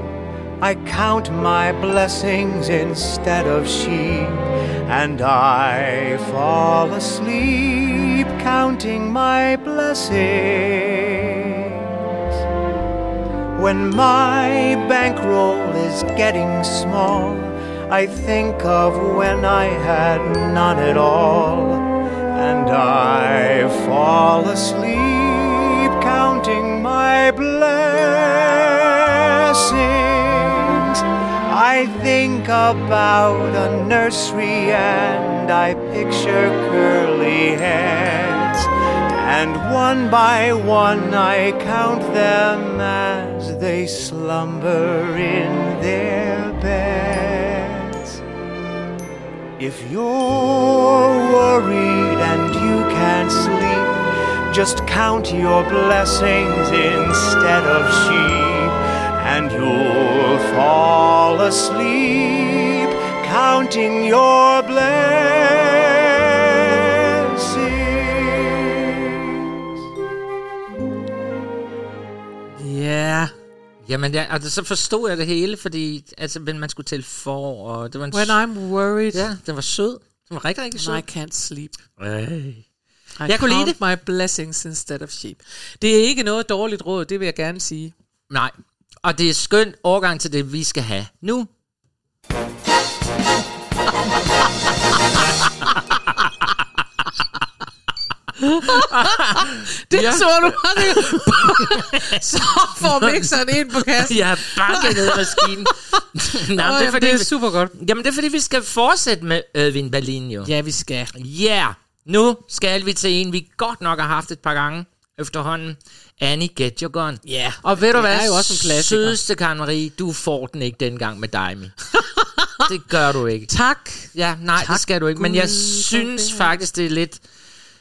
I count my blessings instead of sheep, and I fall asleep counting my blessings. When my bankroll is getting small, I think of when I had none at all, and I fall asleep I think about a nursery and I picture curly heads. And one by one I count them as they slumber in their beds. If you're worried and you can't sleep, just count your blessings instead of sheep, and you'll fall asleep counting your blessings. Ja. Jamen, ja, altså, så forstod jeg det hele, fordi altså, men man skulle tælle for, og det var en When I'm worried Ja, den var sød. Den var rigtig, rigtig sød. I can't sleep. Ej. I Jeg kunne lide count my blessings instead of sheep. Det er ikke noget dårligt råd, det vil jeg gerne sige. Nej. Og det er skønt overgang til det, vi skal have nu. (laughs) Det Ja. så du (laughs) Så får mixeren ind på kassen. Jeg har banket ned i maskinen. (laughs) Nå, Åh, det, er fordi, det er super godt. Jamen, det er fordi, vi skal fortsætte med Edwin Berlin, jo. Ja, vi skal. Ja, yeah. nu skal vi til en, vi godt nok har haft et par gange efterhånden. Annie, get your gun. Ja, Og ved du det hvad? er jo også en klassiker. Sødeste Karen Marie, du får den ikke dengang med dig, (laughs) det gør du ikke. Tak. Ja, nej, tak, Tak det skal du ikke. Men jeg synes det. faktisk, det er lidt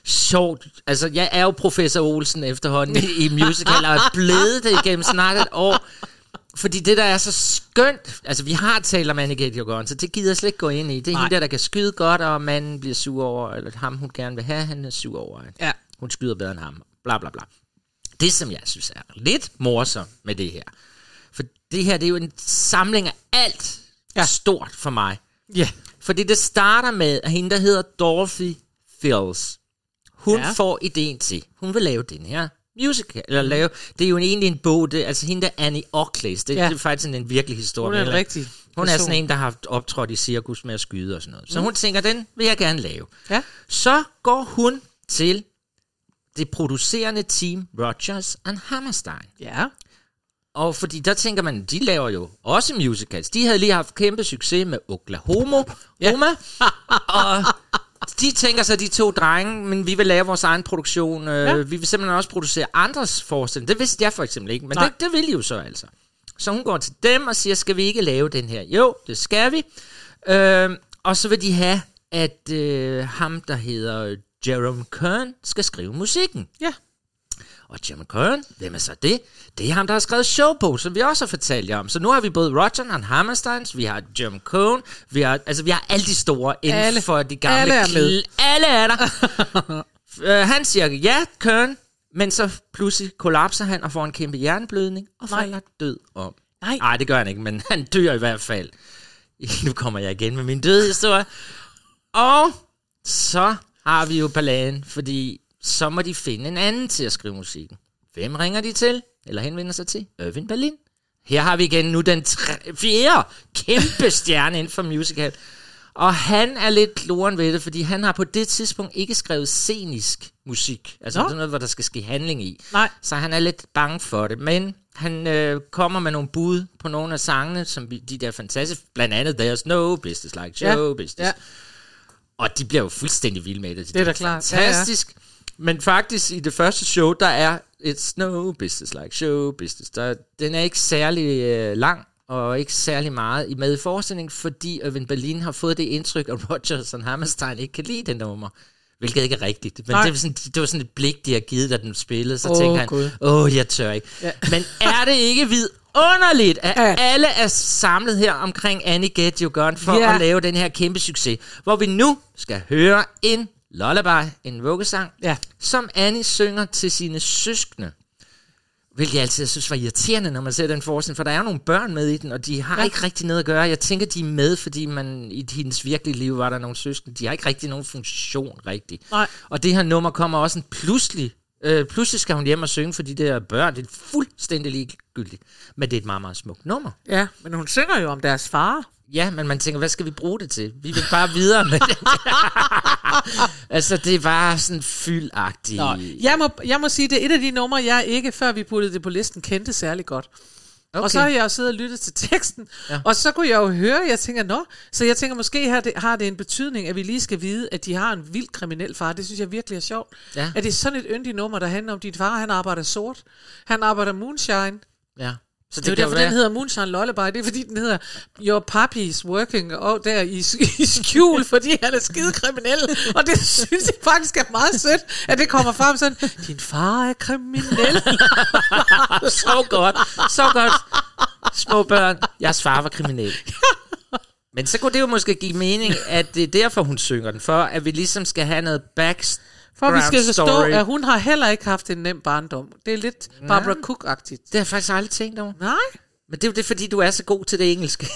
sjovt. Altså, jeg er jo professor Olsen efterhånden i, i musical, og er blevet det igennem snart et år. Fordi det, der er så skønt... Altså, vi har talt om Annie Get Your Gun, så det gider jeg slet ikke gå ind i. Det er Nej. hende der, der kan skyde godt, og manden bliver sur over... Eller ham, hun gerne vil have, han er sur over. Ja. Hun skyder bedre end ham. Bla, bla, bla. Det, som jeg synes er lidt morsomt med det her, for det her, det er jo en samling af alt, Ja. stort for mig. Ja. Fordi det starter med, at hende, der hedder Dorothy Fields, hun Ja. får ideen til, hun vil lave den her musical, eller lave, det er jo egentlig en bog, det, altså hende der Annie Ockles, det, Ja. det er faktisk sådan en virkelig historie. Hun er en rigtig Hun er sådan en, der har optrådt i cirkus med at skyde og sådan noget. Så mm. hun tænker, den vil jeg gerne lave. Ja. Så går hun til det producerende team Rogers and Hammerstein. Ja. Og fordi der tænker man, de laver jo også musicals. De havde lige haft kæmpe succes med Oklahoma. Ja. Oma. (laughs) og de tænker sig, de to drenge, men vi vil lave vores egen produktion. Øh, Ja. Vi vil simpelthen også producere andres forestillinger. Det vidste jeg for eksempel ikke, men Nej. det, det vil de jo så altså. Så hun går til dem og siger, skal vi ikke lave den her? Jo, det skal vi. Øh, og så vil de have, at øh, ham, der hedder Jerome Kern, skal skrive musikken. Ja. Og Jim Kern, hvem er så det? Det er ham, der har skrevet showbog, som vi også har fortalt jer om. Så nu har vi både Roger og Hammersteins, vi har Jim Cohn, vi har, altså vi har alle de store inden Alle. for de gamle Alle er med. Alle er der. uh, (laughs) han siger ja, Kern, men så pludselig kollapser han og får en kæmpe hjerneblødning og Nej. falder død om. Nej. Nej, det gør han ikke, men han dør i hvert fald. (laughs) Nu kommer jeg igen med min døde historie. Og så har vi jo balladen, fordi så må de finde en anden til at skrive musikken. Hvem ringer de til? Eller henvender sig til? Irving Berlin. Her har vi igen nu den tre, fjerde kæmpe stjerne inden for musical. Og han er lidt kloren ved det, fordi han har på det tidspunkt ikke skrevet scenisk musik. Altså Nå. det er noget, hvor der skal ske handling i. Nej. Så han er lidt bange for det. Men han øh, kommer med nogle bud på nogle af sangene, som vi, de der fantastiske, blandt andet There's No Business Like Show Ja. Business. Ja. Og de bliver jo fuldstændig vilde med det. Det er da klart. Ja, ja. Fantastisk. Men faktisk i det første show, der er It's no business like show business. Der, den er ikke særlig øh, lang, og ikke særlig meget i med i forestillingen, fordi Irving Berlin har fået det indtryk, at Rogers og Hammerstein ikke kan lide den nummer. Hvilket ikke er rigtigt. Men Nej. det var, sådan, det var sådan et blik, de har givet, da den spillede. Så Åh, tænker han, åh, jeg tør ikke. Ja. Men er det ikke vidunderligt, at Ja. alle er samlet her omkring Annie Get You Gone for Ja. at lave den her kæmpe succes, hvor vi nu skal høre en lullaby, en vuggesang, Ja. som Annie synger til sine søskende. Hvilket jeg altid synes var irriterende, når man ser den forestilling, for der er jo nogle børn med i den, og de har Ja. ikke rigtig noget at gøre. Jeg tænker, de er med, fordi man i hendes virkelige liv var der nogle søskende. De har ikke rigtig nogen funktion rigtigt. Nej. Og det her nummer kommer også en pludselig. Øh, pludselig skal hun hjem og synge for de der børn. Det er fuldstændig ligegyldigt. Men det er et meget, meget smukt nummer. Ja, men hun synger jo om deres far. Ja, men man tænker, hvad skal vi bruge det til? Vi vil bare videre med det. (laughs) altså, det var sådan fyldagtigt. Nå, jeg må, jeg må sige, det er et af de numre, jeg ikke, før vi puttede det på listen, kendte særlig godt. Okay. Og så har jeg jo siddet og lyttet til teksten, ja. og så kunne jeg jo høre, jeg tænker, nå, så jeg tænker, måske har det, har det en betydning, at vi lige skal vide, at de har en vild kriminel far. Det synes jeg virkelig er sjovt. Ja. At det er sådan et yndigt nummer, der handler om, din far, han arbejder sort. Han arbejder moonshine. Ja. Så Det er jo derfor, være- den hedder Moonshine Lullaby. Det er fordi, den hedder Your Pappy's Working og der i, i skjul, (laughs) fordi han er skide kriminel. Og det synes jeg faktisk er meget sødt, at det kommer frem sådan, din far er kriminel. (laughs) så godt, så godt. Små børn, jeres far var kriminel. Men så kunne det jo måske give mening, at det er derfor, hun synger den, for at vi ligesom skal have noget background For vi skal forstå, story. at hun har heller ikke haft en nem barndom. Det er lidt Barbara Cook-agtigt. Det har jeg faktisk aldrig tænkt over. Nej. Men det er jo det, fordi du er så god til det engelske. (laughs)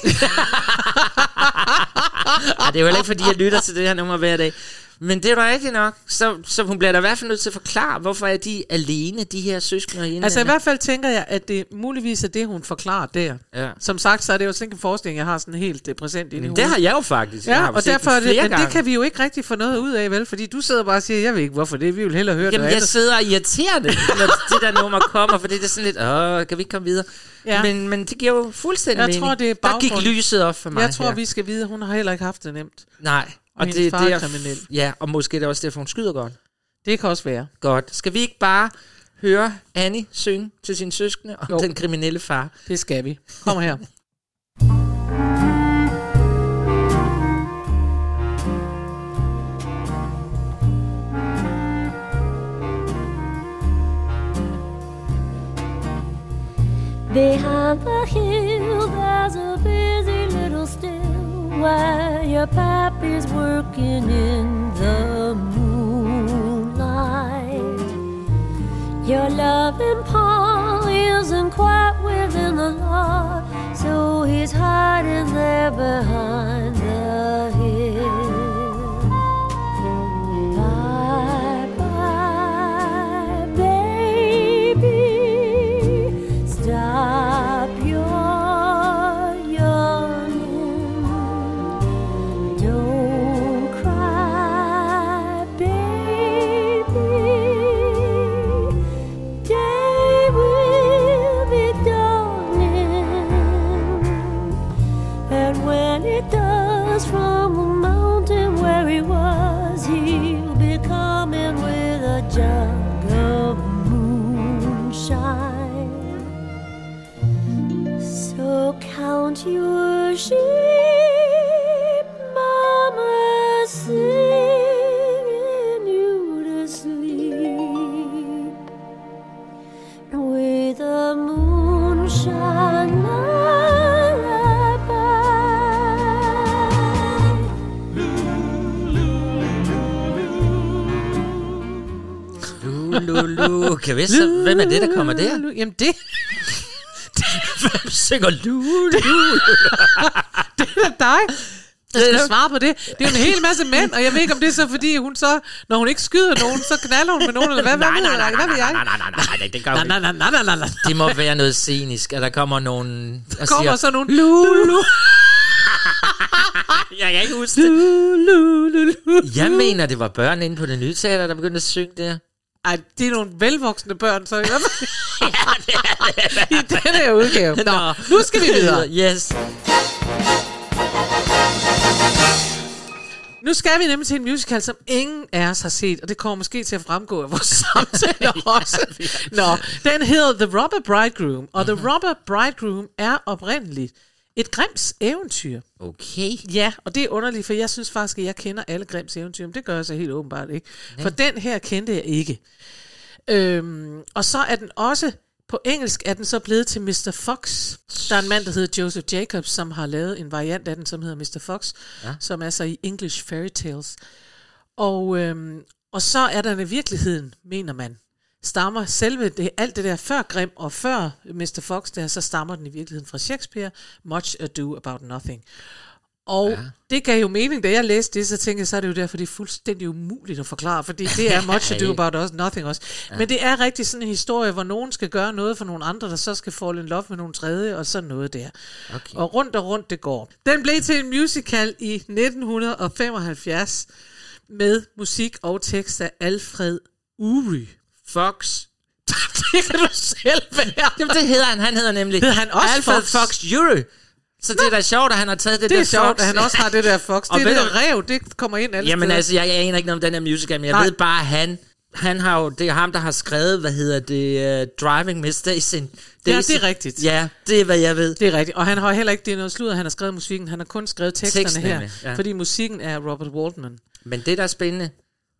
Ej, det er jo heller ikke, fordi jeg lytter til det her nummer hver dag. Men det er da rigtigt nok. Så, så hun bliver da i hvert fald nødt til at forklare, hvorfor er de alene, de her søskende og. Altså i hvert fald tænker jeg, at det muligvis er det, hun forklarer der. Ja. Som sagt, så er det jo sådan en forestilling, jeg har sådan helt øh, præsent i det har jeg jo faktisk. Jeg Ja, har og derfor er det, men det gange. kan vi jo ikke rigtig få noget ud af, vel? Fordi du sidder bare og siger, jeg ved ikke, hvorfor det, vi vil hellere høre Jamen, noget jeg andet. sidder og irriterer det, når (laughs) det der nummer kommer, for det er sådan lidt, åh, kan vi ikke komme videre? Ja. Men, men det giver jo fuldstændig Jeg mening. tror, det er Der gik lyset op for mig Jeg tror, her. vi skal vide, hun har heller ikke haft det nemt. Nej, og det, far det er er kriminel. Ja, og måske er det også derfor, hun skyder godt. Det kan også være. Godt. Skal vi ikke bare høre Annie synge til sin søskende om Jo. den kriminelle far? Det skal vi. Kom her. (laughs) Behind the hill, there's a busy little still where your pappy's working in the moonlight. Your loving pa is wasn't quite within the law, so he's hiding there behind the hill. Vi så, hvem er det, der kommer der? Jamen det, Hvem (laughs) synger lu, lu? (laughs) det er dig. Jeg skal svare på det. Det er jo en hel masse mænd, og jeg ved ikke, om det er så, fordi hun så, når hun ikke skyder nogen, så knaller hun med nogen, eller hvad, Nej, nej, nej, nej, nej, nej, nej, nej, nej, nej, det gør Nej, hun nej, ikke. nej, nej, nej, nej. Det må være noget scenisk, at der kommer nogen og kommer siger, så nogle lulu, (laughs) jeg kan ikke huske det. Jeg mener, det var børn inde på det nye teater, der begyndte at synge der. Ej, det er nogle velvoksne børn, så (laughs) i hvert fald i den her udgave. Nå, nu skal vi videre. Yes. Nu skal vi nemlig til en musical, som ingen af os har set, og det kommer måske til at fremgå af vores samtale (laughs) (laughs) også. Nå, den hedder The Robber Bridegroom, og The Robber Bridegroom er oprindeligt et Grims eventyr. Okay. Ja, og det er underligt, for jeg synes faktisk, at jeg kender alle Grims eventyr, men det gør jeg så helt åbenbart ikke. For den her kendte jeg ikke. Øhm, og så er den også, på engelsk er den så blevet til Mr. Fox. Der er en mand, der hedder Joseph Jacobs, som har lavet en variant af den, som hedder Mr. Fox, ja. som er så i English Fairy Tales. Og, øhm, og så er der i virkeligheden, mener man, stammer selve det, alt det der før Grimm og før Mr. Fox der, så stammer den i virkeligheden fra Shakespeare, Much Ado About Nothing. Og ja. det gav jo mening, da jeg læste det, så tænkte jeg, så er det jo derfor, det er fuldstændig umuligt at forklare, fordi det er (laughs) Much Ado About Us, Nothing også. Ja. Men det er rigtig sådan en historie, hvor nogen skal gøre noget for nogle andre, der så skal fall in love med nogle tredje, og sådan noget der. Okay. Og rundt og rundt det går. Den blev til en musical i 1975 med musik og tekst af Alfred Uri. Fox. (laughs) det kan du selv være. Jamen, det hedder han. Han hedder nemlig Hedder han også Alfred Fox? Fox Jury. Så det er da sjovt, at han har taget det, Det der er sjovt, Fox. at han også har det der Fox. (laughs) Og Det ved der du- rev, det kommer ind alle Jamen steder. altså, jeg, jeg aner ikke noget om den her musical, men jeg Nej. ved bare, at han, han har jo, det er ham, der har skrevet, hvad hedder det, uh, Driving Miss Daisy. Ja, det er rigtigt. Ja, det er, hvad jeg ved. Det er rigtigt. Og han har heller ikke, det er noget sludder, han har skrevet musikken. Han har kun skrevet teksterne Teksten her. ja. Fordi musikken er Robert Waldman. Men det, der er spændende,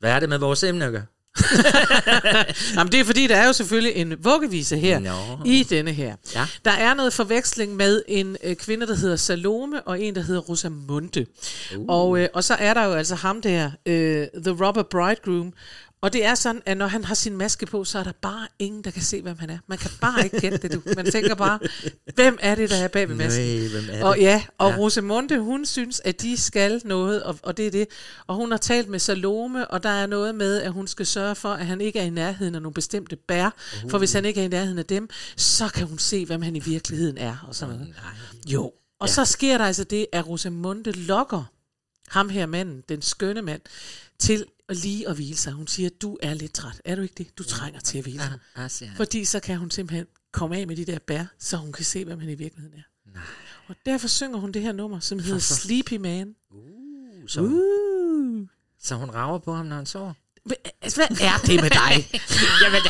hvad er det med vores emne at gøre? (laughs) Jamen, det er fordi, der er jo selvfølgelig en vuggevise her Nå. i denne her. Ja. Der er noget forveksling med en øh, kvinde, der hedder Salome, og en, der hedder Rosamunde. Uh. Og, øh, og så er der jo altså ham der, øh, The Robber Bridegroom, og det er sådan, at når han har sin maske på, så er der bare ingen, der kan se, hvem han er. Man kan bare ikke gætte det, du. Man tænker bare, hvem er det, der er bag ved masken? Nej, hvem er det? Og ja, og Ja. Rosamunde, hun synes, at de skal noget, og, og det er det. Og hun har talt med Salome, og der er noget med, at hun skal sørge for, at han ikke er i nærheden af nogle bestemte bær. Uh. For hvis han ikke er i nærheden af dem, så kan hun se, hvem han i virkeligheden er, og sådan noget. Jo. Og ja. så sker der altså det, at Rosamunde lokker ham her manden, den skønne mand, til at lige at hvile sig. Hun siger, du er lidt træt. Er du ikke det? Du trænger til at hvile sig. Ah, han. Fordi så kan hun simpelthen komme af med de der bær, så hun kan se, hvem han i virkeligheden er. Nej. Og derfor synger hun det her nummer, som hedder (laughs) Sleepy Man. Så, Uh. så hun rager på ham, når han sover. Hvad, altså, hvad er det med dig? (laughs) Jamen,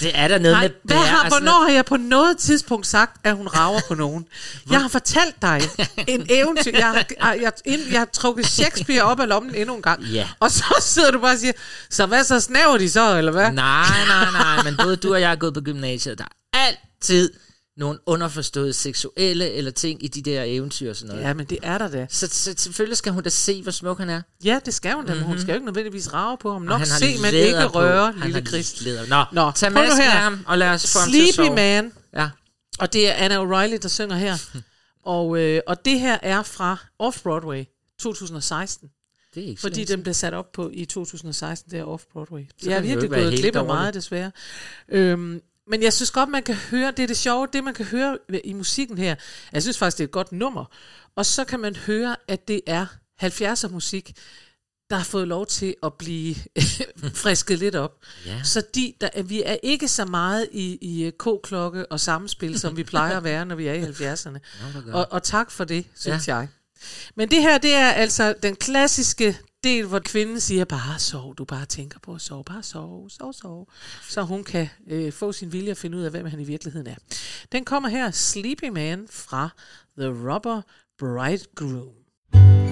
det er der noget Nej, med hvad bær har, og sådan hvornår har jeg på noget tidspunkt sagt, at hun rager på nogen? (laughs) Jeg har fortalt dig en eventyr. Jeg har, (laughs) jeg, jeg, jeg har trukket Shakespeare op af lommen endnu en gang. Ja. Og så sidder du bare og siger, så hvad så snæver de så, eller hvad? Nej, nej, nej, men både du og jeg er gået på gymnasiet. Der er altid nogle underforståede seksuelle eller ting i de der eventyr og sådan noget. Ja, men det er der da. Så, så selvfølgelig skal hun da se, hvor smuk han er. Ja, det skal hun da, men hun skal jo ikke nødvendigvis rage på ham. Nok har se, men ikke på. røre, Han lille har Chris. Læder. Nå, Nå, tag masken her. af ham, og lad os få ham Sleepy sove. Man Ja. Og det er Anna O'Reilly, der synger her. (laughs) og, øh, og det her er fra Off-Broadway 2016. Det er ikke Fordi den blev sat op på i 2016, det er Off-Broadway. Jeg er jo virkelig gået glip af meget, desværre. Øhm, men jeg synes godt, man kan høre, det er det sjove, det man kan høre i musikken her. Jeg synes faktisk, det er et godt nummer. Og så kan man høre, at det er 70'er musik, der har fået lov til at blive (laughs) frisket lidt op. Ja. Så de, der, vi er ikke så meget i, i øh, k-klokke og samspil, som vi plejer at være, når vi er i 70'erne. Og, og tak for det, synes ja. jeg. Men det her, det er altså den klassiske del, hvor kvinden siger, bare sov, du bare tænker på at sove, bare sov, sov, sov. Så hun kan øh, få sin vilje og finde ud af, hvem han i virkeligheden er. Den kommer her, Sleepy Man fra The Rubber Bridegroom.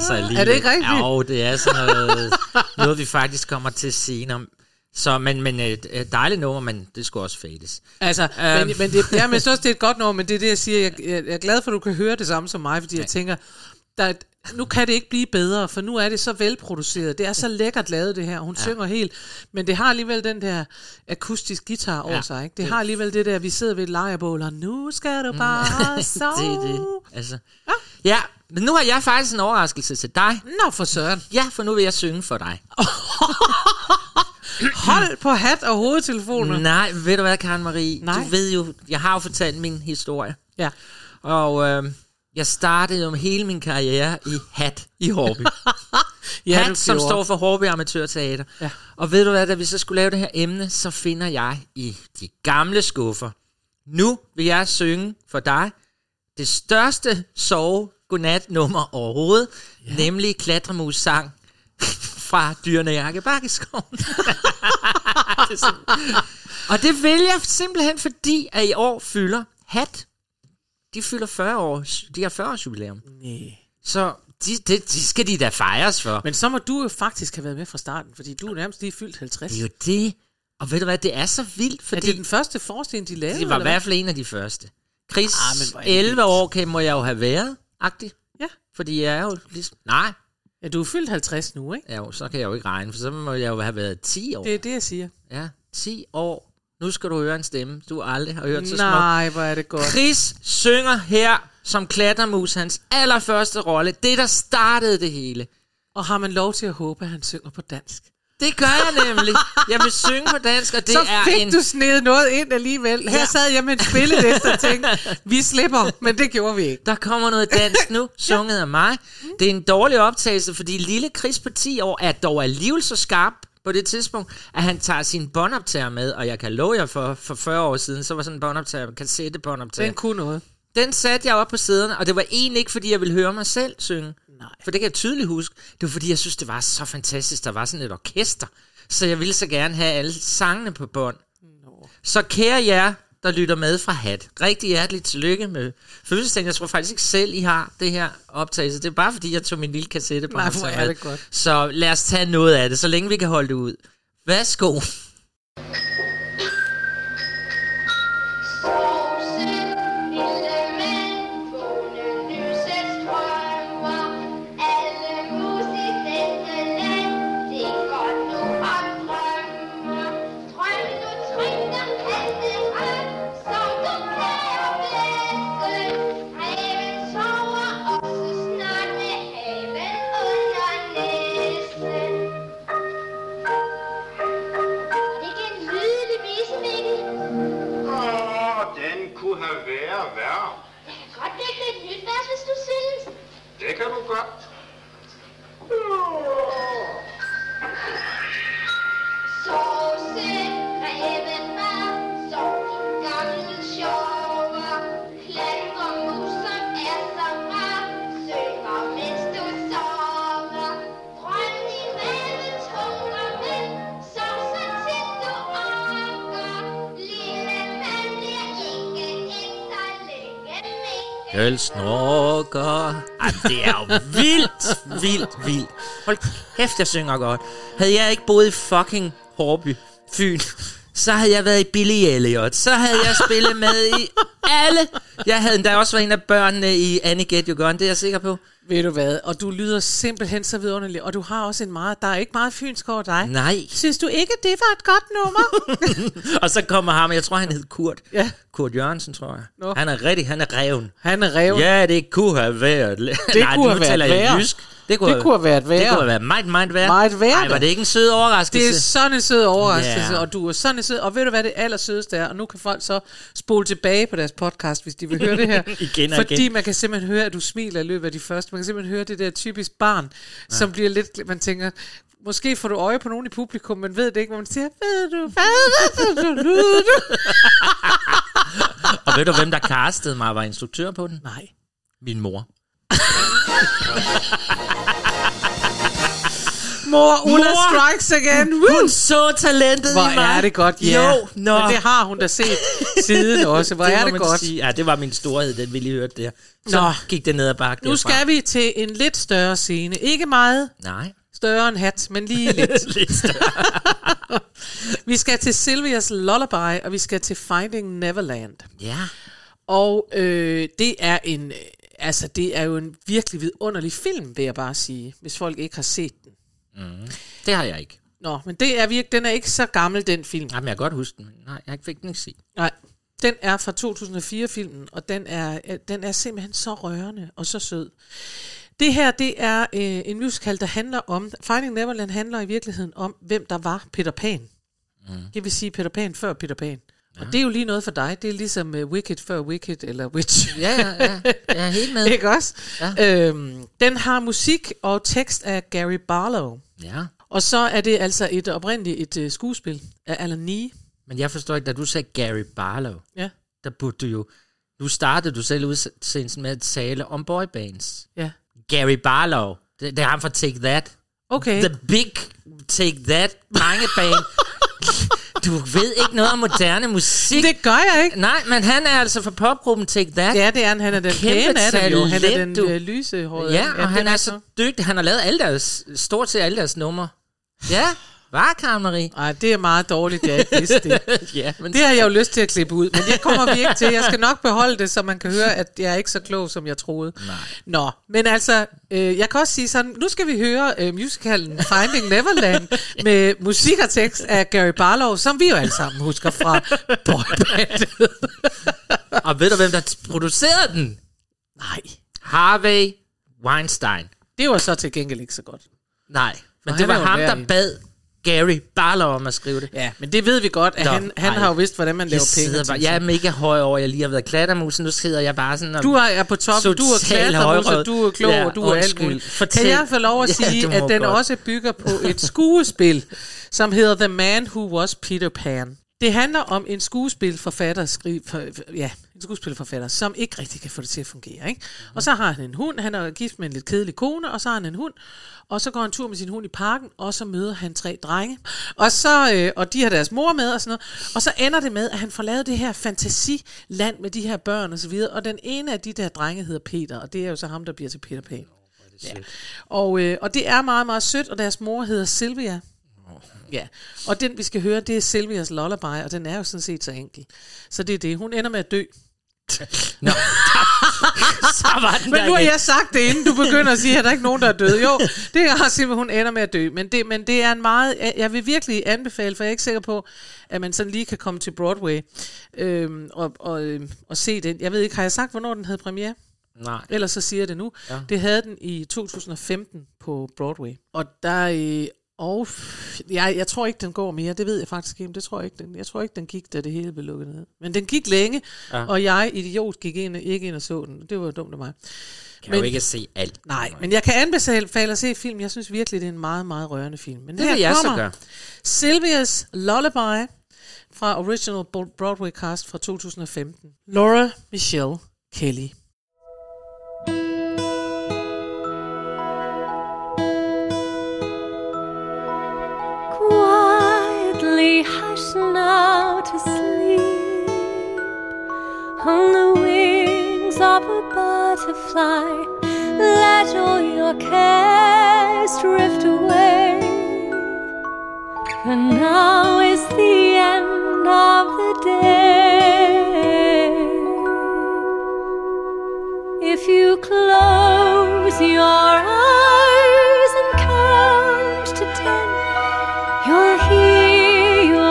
Er 70'er alligevel. Er det ikke rigtigt? Jo, det er sådan noget, noget vi faktisk kommer til senere. Så, men, men et, et dejligt nummer, men det skulle også fades. Altså, Øhm. men, men det, ja, men jeg synes også, det er et godt nummer, men det er det, jeg siger. Jeg, jeg, jeg er glad for, at du kan høre det samme som mig, fordi jeg tænker, der, er nu kan det ikke blive bedre, for nu er det så velproduceret. Det er så lækkert lavet, det her. Hun ja. synger helt, men det har alligevel den der akustisk guitar over Ja. sig. Ikke? Det har alligevel det der, vi sidder ved et lejrebål, og nu skal du bare sove. (laughs) det er det. Altså. Ja. Ja, men nu har jeg faktisk en overraskelse til dig. Nå, for søren. Ja, for nu vil jeg synge for dig. (laughs) Hold på hat og hovedtelefoner. Nej, ved du hvad, Karen Marie? Nej. Du ved jo, jeg har jo fortalt min historie. Ja. Og øh, jeg startede jo med hele min karriere i hat i Hårby. (laughs) Ja, hat, som står for Hårby Amatørteater. Ja. Og ved du hvad, da vi så skulle lave det her emne, så finder jeg i de gamle skuffer. Nu vil jeg synge for dig det største sove godnat nummer overhovedet, ja. nemlig klatremus sang fra Dyrene Jakke Bakkeskoven. (laughs) Det er og det vil jeg simpelthen, fordi at i år fylder hat. De fylder 40 år. De har 40 års jubilæum. Nej. Så de, det, de skal de da fejres for. Men så må du jo faktisk have været med fra starten, fordi du er nærmest lige fyldt 50. Det er jo det. Og ved du hvad, det er så vildt, er fordi det den første forestilling, de lavede? det var i hvert fald en af de første. Chris, Ah, men hvor er det 11 vildt. år kan, må jeg jo have været, agtig. Ja. Fordi jeg er jo ligesom... Nej, Ja, du er fyldt 50 nu, ikke? ja, jo, så kan jeg jo ikke regne, for så må jeg jo have været 10 år. Det er det, jeg siger. Ja, 10 år. Nu skal du høre en stemme, du aldrig har hørt så smuk. Nej, hvor er det godt. Chris synger her som klattermus, hans allerførste rolle. Det, der startede det hele. Og har man lov til at håbe, at han synger på dansk? Det gør jeg nemlig. Jeg vil synge på dansk, og det så er fik en... du snedet noget ind alligevel. Her Ja. sad jeg med en spillet og tænkte, vi slipper, men det gjorde vi ikke. Der kommer noget dansk nu, (laughs) sunget af mig. Det er en dårlig optagelse, fordi lille Chris på 10 år er dog alligevel så skarp på det tidspunkt, at han tager sin båndoptager med, og jeg kan love jer for, for 40 år siden, så var sådan en båndoptager, kassettebåndoptager. Den kunne noget. Den satte jeg op på sæderne, og det var egentlig ikke, fordi jeg ville høre mig selv synge. Nej. For det kan jeg tydeligt huske. Det var, fordi jeg synes, det var så fantastisk. Der var sådan et orkester. Så jeg ville så gerne have alle sangene på bånd. Så kære jer, der lytter med fra Hat. Rigtig hjerteligt tillykke med fødselsdagen. Jeg tror faktisk ikke selv, I har det her optagelse. Det er bare fordi, jeg tog min lille kassette på. Nej, hvor er det godt. Så lad os tage noget af det, så længe vi kan holde det ud. Værsgo. Øl snorker. Ej, det er jo vildt, vildt, vildt. Hold kæft, jeg synger godt. Havde jeg ikke boet i fucking Hårby, Fyn, så havde jeg været i Billy Elliot. Så havde jeg spillet med i alle. Jeg havde endda også været en af børnene i Annie Get You Gone, det er jeg sikker på. Ved du hvad? Og du lyder simpelthen så vidunderlig. Og du har også en meget... Der er ikke meget fynsk over dig. Nej. Synes du ikke, det var et godt nummer? (laughs) Og så kommer ham, jeg tror han hed Kurt. Ja. Kurt Jørgensen, tror jeg. Nå. Han er rigtig, han er reven. Han er reven. Ja, det kunne have været... Det Nej, kunne have været taler jeg værre. jysk. Det kunne have været værre. Det kunne have været meget, meget værre. Meget værre. Ej, var det ikke en sød overraskelse? Det er sådan en sød overraskelse, Ja. og du er sådan en sød. Og ved du hvad det allersødeste er? Og nu kan folk så spole tilbage på deres podcast, hvis de vil høre det her. (laughs) Igen og Fordi igen. man kan simpelthen høre, at du smiler i løbet af de første. Man kan simpelthen høre det der typisk barn, ja. som bliver lidt, man tænker, måske får du øje på nogen i publikum, men ved det ikke, hvor man siger, ved du hvad, du, ved du? Og ved du, hvem der castede mig og var instruktør på den? Nej. Min mor. (laughs) Mor, Ulla Mor! strikes again. Woo! Hun så talentet Hvor i mig. er det godt, ja. Jo, nå. Men det har hun da set siden også. Hvor (laughs) det er det godt. Sige. Ja, det var min storhed, den ville I høre der. Så Nå. gik det ned ad bakke Nu skal vi til en lidt større scene. Ikke meget Nej. større end hat, men lige (laughs) lidt. Lidt større. (laughs) vi skal til Sylvias Lullaby, og vi skal til Finding Neverland. Ja. Og øh, det er en, øh, altså det er jo en virkelig vidunderlig film, vil jeg bare sige, hvis folk ikke har set den. Det har jeg ikke. Nå, men det er virkelig, den er ikke så gammel, den film. Jamen, jeg kan godt huske den. men Nej, jeg fik den ikke se. Nej, den er fra 2004-filmen, og den er, øh, den er simpelthen så rørende og så sød. Det her, det er øh, en musical, der handler om... Finding Neverland handler i virkeligheden om, hvem der var Peter Pan. Mm. Det vil sige Peter Pan før Peter Pan. Ja. Og det er jo lige noget for dig. Det er ligesom uh, Wicked før Wicked, eller Witch. Ja, ja, ja. Jeg er helt med. (laughs) Ikke også? Ja. Øhm, den har musik og tekst af Gary Barlow. Ja. Og så er det altså et oprindeligt et uh, skuespil af Alan Nee. Men jeg forstår ikke, da du sagde Gary Barlow, Ja. der burde du jo... Nu startede du selv udsendelsen med at tale om boybands. Ja. Gary Barlow, det, det er ham fra Take That. Okay. The Big Take That band. (laughs) du ved ikke noget om moderne musik. Det gør jeg ikke. Nej, men han er altså fra popgruppen Take That. Ja, det er han. Han er den Kæmpe pæne af dem jo. Han er den talent, du. øh, lysehårede. Ja, og han det er så dygtig. Han har lavet alle deres, stort set alle deres numre. Ja, var Karen Marie? Nej, det er meget dårligt, jeg ikke vidste det. (laughs) ja, men Det har jeg jo lyst til at klippe ud, men det kommer vi ikke til. Jeg skal nok beholde det, så man kan høre, at jeg er ikke så klog, som jeg troede. Nej. Nå, men altså, øh, jeg kan også sige sådan, nu skal vi høre øh, musicalen Finding Neverland med musik og tekst af Gary Barlow, som vi jo alle sammen husker fra boybandet. (laughs) Og ved du, hvem der producerede den? Nej, Harvey Weinstein. det var så til gengæld ikke så godt. Nej, men Og det var ham, der bad Gary Barlow om at skrive det. Ja, men det ved vi godt, at Nå, han, han ej. har jo vidst, hvordan man Jeg, laver penge. bare, jeg er mega høj over, jeg lige har været klattermusen. Nu sidder jeg bare sådan og... Du er, på toppen, du er og du er klog, Ja, og du er alt muligt. Fortæl. Kan jeg få lov at Ja, sige, må at den godt. også bygger på et skuespil, som hedder The Man Who Was Peter Pan. Det handler om en skuespilforfatter, skri, for, ja, en skuespillerforfatter, som ikke rigtig kan få det til at fungere. Ikke? Og så har han en hund, han er gift med en lidt kedelig kone, og så har han en hund, og så går han tur med sin hund i parken, og så møder han tre drenge, og, så, øh, og de har deres mor med og sådan noget, og så ender det med, at han får lavet det her fantasiland med de her børn og så videre, og den ene af de der drenge hedder Peter, og det er jo så ham, der bliver til Peter Pan. Ja. Og, øh, og det er meget, meget sødt, og deres mor hedder Sylvia. Ja, og den vi skal høre, det er Sylvias Lullaby, og den er jo sådan set så enkel. Så det er det. Hun ender med at dø. (laughs) Nå, (laughs) så var den Men nu har jeg sagt det, inden du begynder at sige, at der er ikke nogen, der er døde. Jo, det er simpelthen, hun ender med at dø. Men det, men det er en meget... jeg- vil virkelig anbefale, for jeg er ikke sikker på, at man sådan lige kan komme til Broadway øhm, og, og, øhm, og se den. Jeg ved ikke, har jeg sagt, hvornår den havde premiere? Nej. Ellers så siger jeg det nu. Ja. Det havde den i 2015 på Broadway. Og der... Øh, og jeg, jeg tror ikke, den går mere. Det ved jeg faktisk ikke. Det tror jeg ikke. Den, jeg tror ikke, den gik, da det hele blev lukket ned. Men den gik længe, Ja. og jeg, idiot, gik ind, ikke ind og så den. Det var dumt af mig. Kan jo ikke se alt. Nej, men jeg kan anbefale at se film. Jeg synes virkelig, det er en meget, meget rørende film. Men Det her jeg så kommer gøre. Sylvia's Lullaby fra Original Broadway Cast fra 2015. Laura Michelle Kelly. Hush now to sleep on the wings of a butterfly. Let all your cares drift away. For now is the end of the day. If you close your eyes and count to ten, you'll hear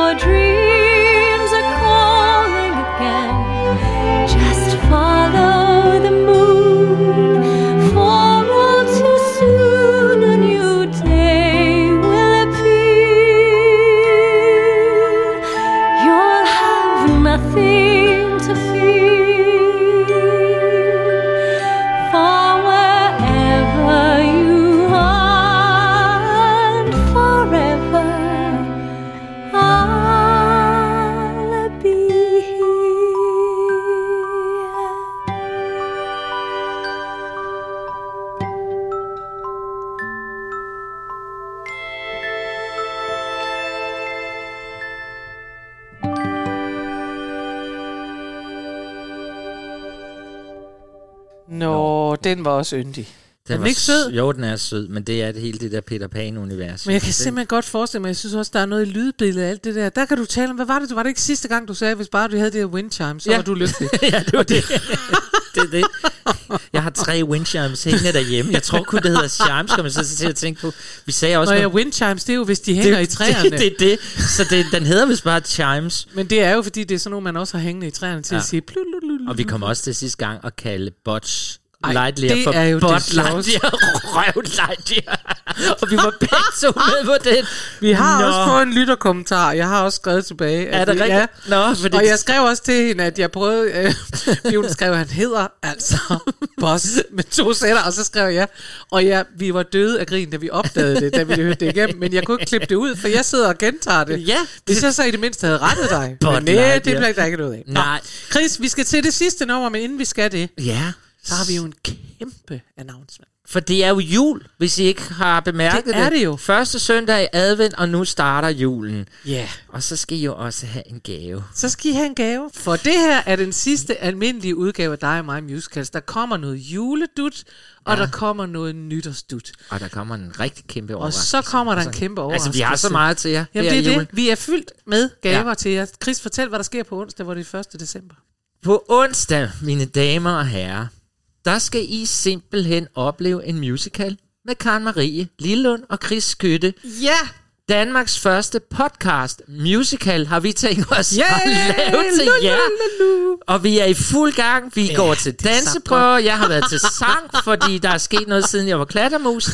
your dreams var også yndig. Den er den var ikke sød? Jo, den er sød, men det er det hele det der Peter Pan-univers. Men jeg kan Den- simpelthen godt forestille mig, jeg synes også, der er noget i lydbilledet af alt det der. Der kan du tale om, hvad var det? Var det ikke sidste gang, du sagde, hvis bare du havde det her wind chime, så Ja. var du lykkelig? (laughs) ja, det var det. (laughs) det er det. Jeg har tre wind chimes hængende derhjemme. Jeg tror kun, det hedder chimes, kommer jeg så til at tænke på. Vi sagde også... Nå ja, noget- wind chimes, det er jo, hvis de hænger i (laughs) træerne. Det, det, det. Så det, den hedder vist bare chimes. Men det er jo, fordi det er sådan nogle, man også har hængende i træerne til Ja. at sige... Plu, lu, lu, lu. Og vi kommer også til sidste gang at kalde Butch Ej, Lightyear det for er jo det. Lightyear Røv Lightyear. Og vi var begge to (laughs) med på den. Vi har Nå. Nå. også fået en lytterkommentar. Jeg har også skrevet tilbage. Er at det vi- rigtigt? Ja. Nå, fordi- Og jeg skrev også til hende, at jeg prøvede... Øh, (laughs) Bjørn skrev, at han hedder altså (laughs) Boss med to sætter, og så skrev jeg, og ja, vi var døde af grin, da vi opdagede det, da vi hørte det igennem, men jeg kunne ikke klippe det ud, for jeg sidder og gentager det. Ja. Hvis jeg så i det mindste havde rettet dig. Men nej, det Lightyear. bliver der ikke noget af. Nå. Nej. Chris, vi skal til det sidste nummer, men inden vi skal det, Ja. Så har vi jo en kæmpe announcement. For det er jo jul, hvis I ikke har bemærket Det er det jo. Første søndag i advent, og nu starter julen. Ja. Og så skal I jo også have en gave. Så skal I have en gave. For det her er den sidste almindelige udgave af dig og mig musicals. Der kommer noget juledut, og Ja. der kommer noget nytårsdut. Og der kommer en rigtig kæmpe Og overraskelse. så kommer der en kæmpe overraskelse. Altså, vi har så meget til jer Jamen det er julen. det. Vi er fyldt med gaver ja. til jer. Chris, fortæl, hvad der sker på onsdag, hvor det er 1. december. På onsdag, mine damer og herrer, der skal I simpelthen opleve en musical med Karen Marie Lillund og Chris Skytte. Ja! Danmarks første podcast musical har vi tænkt os Yeah! at lave til jer. Og vi er i fuld gang. Vi Ja, går til er danseprøver. Jeg har været til sang, (laughs) fordi der er sket noget, siden jeg var klattermus.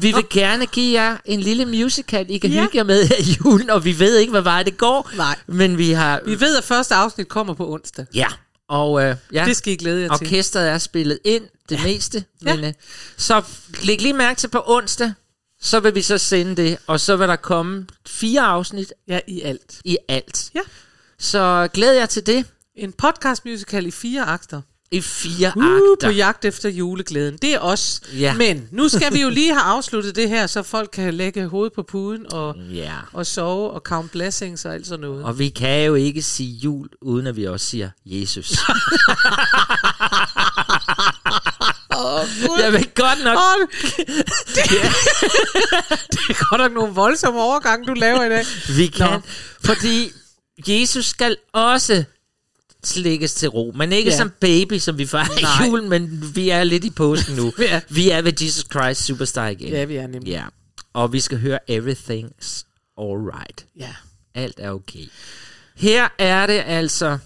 Vi vil gerne give jer en lille musical, I kan Ja. hygge jer med her i julen, og vi ved ikke, hvad vej det går. Nej. Men vi har... Vi ved, at første afsnit kommer på onsdag. Ja, og øh, ja, Det skal I glæde jer til. orkestret er spillet ind, det ja. meste. Ja. Men, øh, så læg lige mærke til på onsdag, så vil vi så sende det, og så vil der komme fire afsnit Ja, i alt. i alt. Ja. Så glæd jer til det. En podcast musical i fire akter. I fire Uh, akter. på jagt efter juleglæden. Det er os. Ja. Men nu skal vi jo lige have afsluttet det her, så folk kan lægge hovedet på puden og, Ja. og sove og count blessings og alt sådan noget. Og vi kan jo ikke sige jul, uden at vi også siger Jesus. Jeg vil godt nok... Åh, det, (laughs) det er godt nok nogle voldsomme overgange, du laver i dag. Vi kan, Nå. fordi Jesus skal også slikkes til ro. Men ikke Ja. som baby, som vi fejrer Nej. i julen, men vi er lidt i påsken nu. (laughs) Ja. Vi er ved Jesus Christ Superstar igen. Ja, vi er nemlig. Ja. Og vi skal høre Everything's Alright. Ja. Alt er okay. Her er det altså...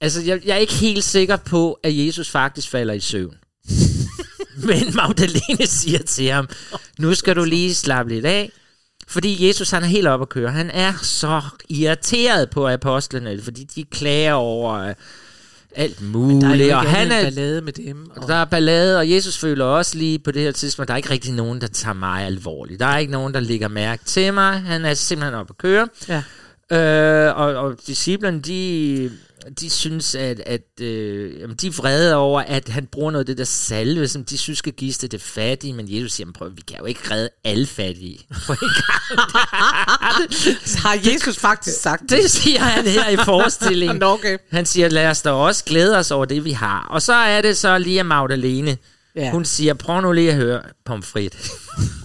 Altså, jeg, jeg er ikke helt sikker på, at Jesus faktisk falder i søvn. (laughs) Men Magdalene siger til ham, nu skal du lige slappe lidt af. Fordi Jesus han er helt op at køre. Han er så irriteret på apostlene, fordi de klager over øh, alt Der er jo muligt. ikke Og han er, ballade med dem. Og, der er ballade, og Jesus føler også lige på det her tidspunkt, der er ikke rigtig nogen, der tager mig alvorligt. Der er ikke nogen, der lægger mærke til mig. Han er simpelthen op at køre. ja. Øh, og, og disciplerne, de, de synes, at, at øh, jamen, de er vrede over, at han bruger noget af det der salve, som de synes skal gives til det fattige, men Jesus siger, "Men prøv, vi kan jo ikke redde alle fattige. (laughs) gang." (laughs) Har Jesus faktisk sagt det siger han her i forestillingen. (laughs) Nå, okay. Han siger, lad os da også glæde os over det, vi har. Og så er det så lige Magdalene, Ja. hun siger, prøv nu lige at høre pomfrit.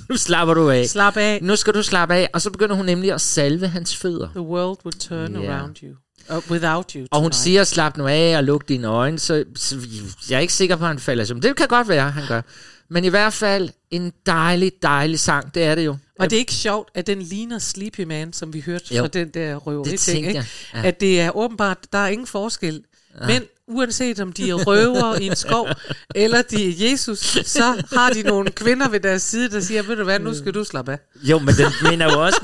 nu slapper du af. Slap af. Nu skal du slappe af. Og så begynder hun nemlig at salve hans fødder. The world would turn Ja. around you. Uh, without you Og hun tonight. siger, slap nu af og luk dine øjne, så, så jeg er ikke sikker på, at han falder søvn. Det kan godt være, han gør. Men i hvert fald en dejlig, dejlig sang, det er det jo. Og det er ikke sjovt, at den ligner Sleepy Man, som vi hørte Jo. fra den der røveri Det ting, ikke? jeg, ja. At det er åbenbart, der er ingen forskel. Men uanset om de er røver i en skov, (laughs) eller de er Jesus, så har de nogle kvinder ved deres side, der siger, ved du hvad, nu skal du slappe af. Jo, men den minder jo også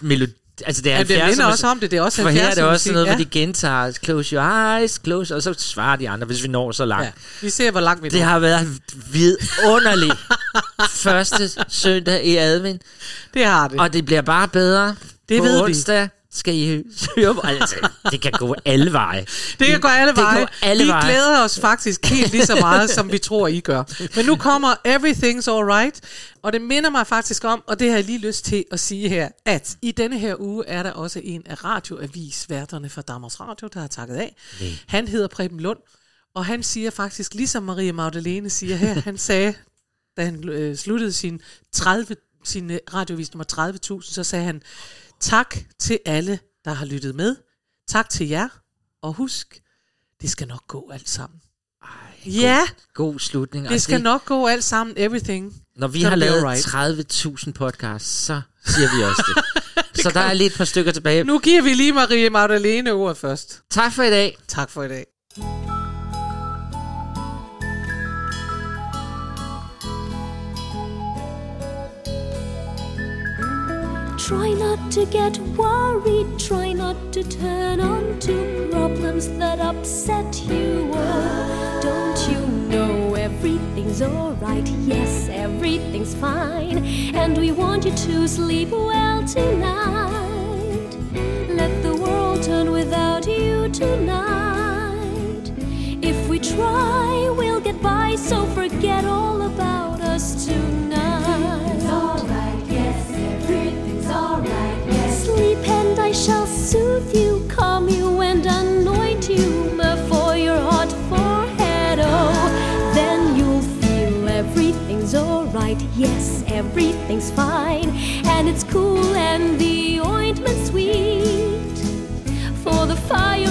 melodi... altså det er Ja, den 70'er minder musik. også om det, det er også For her er det 70'er også sådan noget, musik, hvor de gentager, close your eyes, close, og så svarer de andre, hvis vi når så langt. Ja, vi ser, hvor langt vi Det når. har været vidunderligt (laughs) første søndag i advent, Det har det. og det bliver bare bedre. Det på ved vi. Skal I høre på, altså, det kan gå alle veje. Det kan gå alle Det kan veje. alle vi veje. glæder os faktisk helt lige så meget, som vi tror, I gør. Men nu kommer Everything's Alright, og det minder mig faktisk om, og det har jeg lige lyst til at sige her, at i denne her uge er der også en af radioavisværterne fra Danmarks Radio, der har takket af. Han hedder Preben Lund, og han siger faktisk, ligesom Maria Magdalene siger her, han sagde, da han øh, sluttede sin, 30, sin øh, radioavis nummer 30.000, så sagde han, tak til alle, der har lyttet med. Tak til jer, og husk, det skal nok gå alt sammen. Ej, ja, God slutning. det skal nok gå alt sammen, everything. Når vi har lavet alright. 30.000 podcasts, så siger vi også det. (laughs) så der er lige et par stykker tilbage. Nu giver vi lige Marie Magdalene ordet først. Tak for i dag. Tak for i dag. Try not to get worried, try not to turn on to problems that upset you. Oh, don't you know everything's alright? Yes, everything's fine. And we want you to sleep well tonight. Let the world turn without you tonight. If we try, we'll get by, so forget all about us tonight. I shall soothe you, calm you and anoint you before your hot forehead. Oh, then you'll feel everything's alright. Yes, everything's fine, and it's cool and the ointment sweet for the fire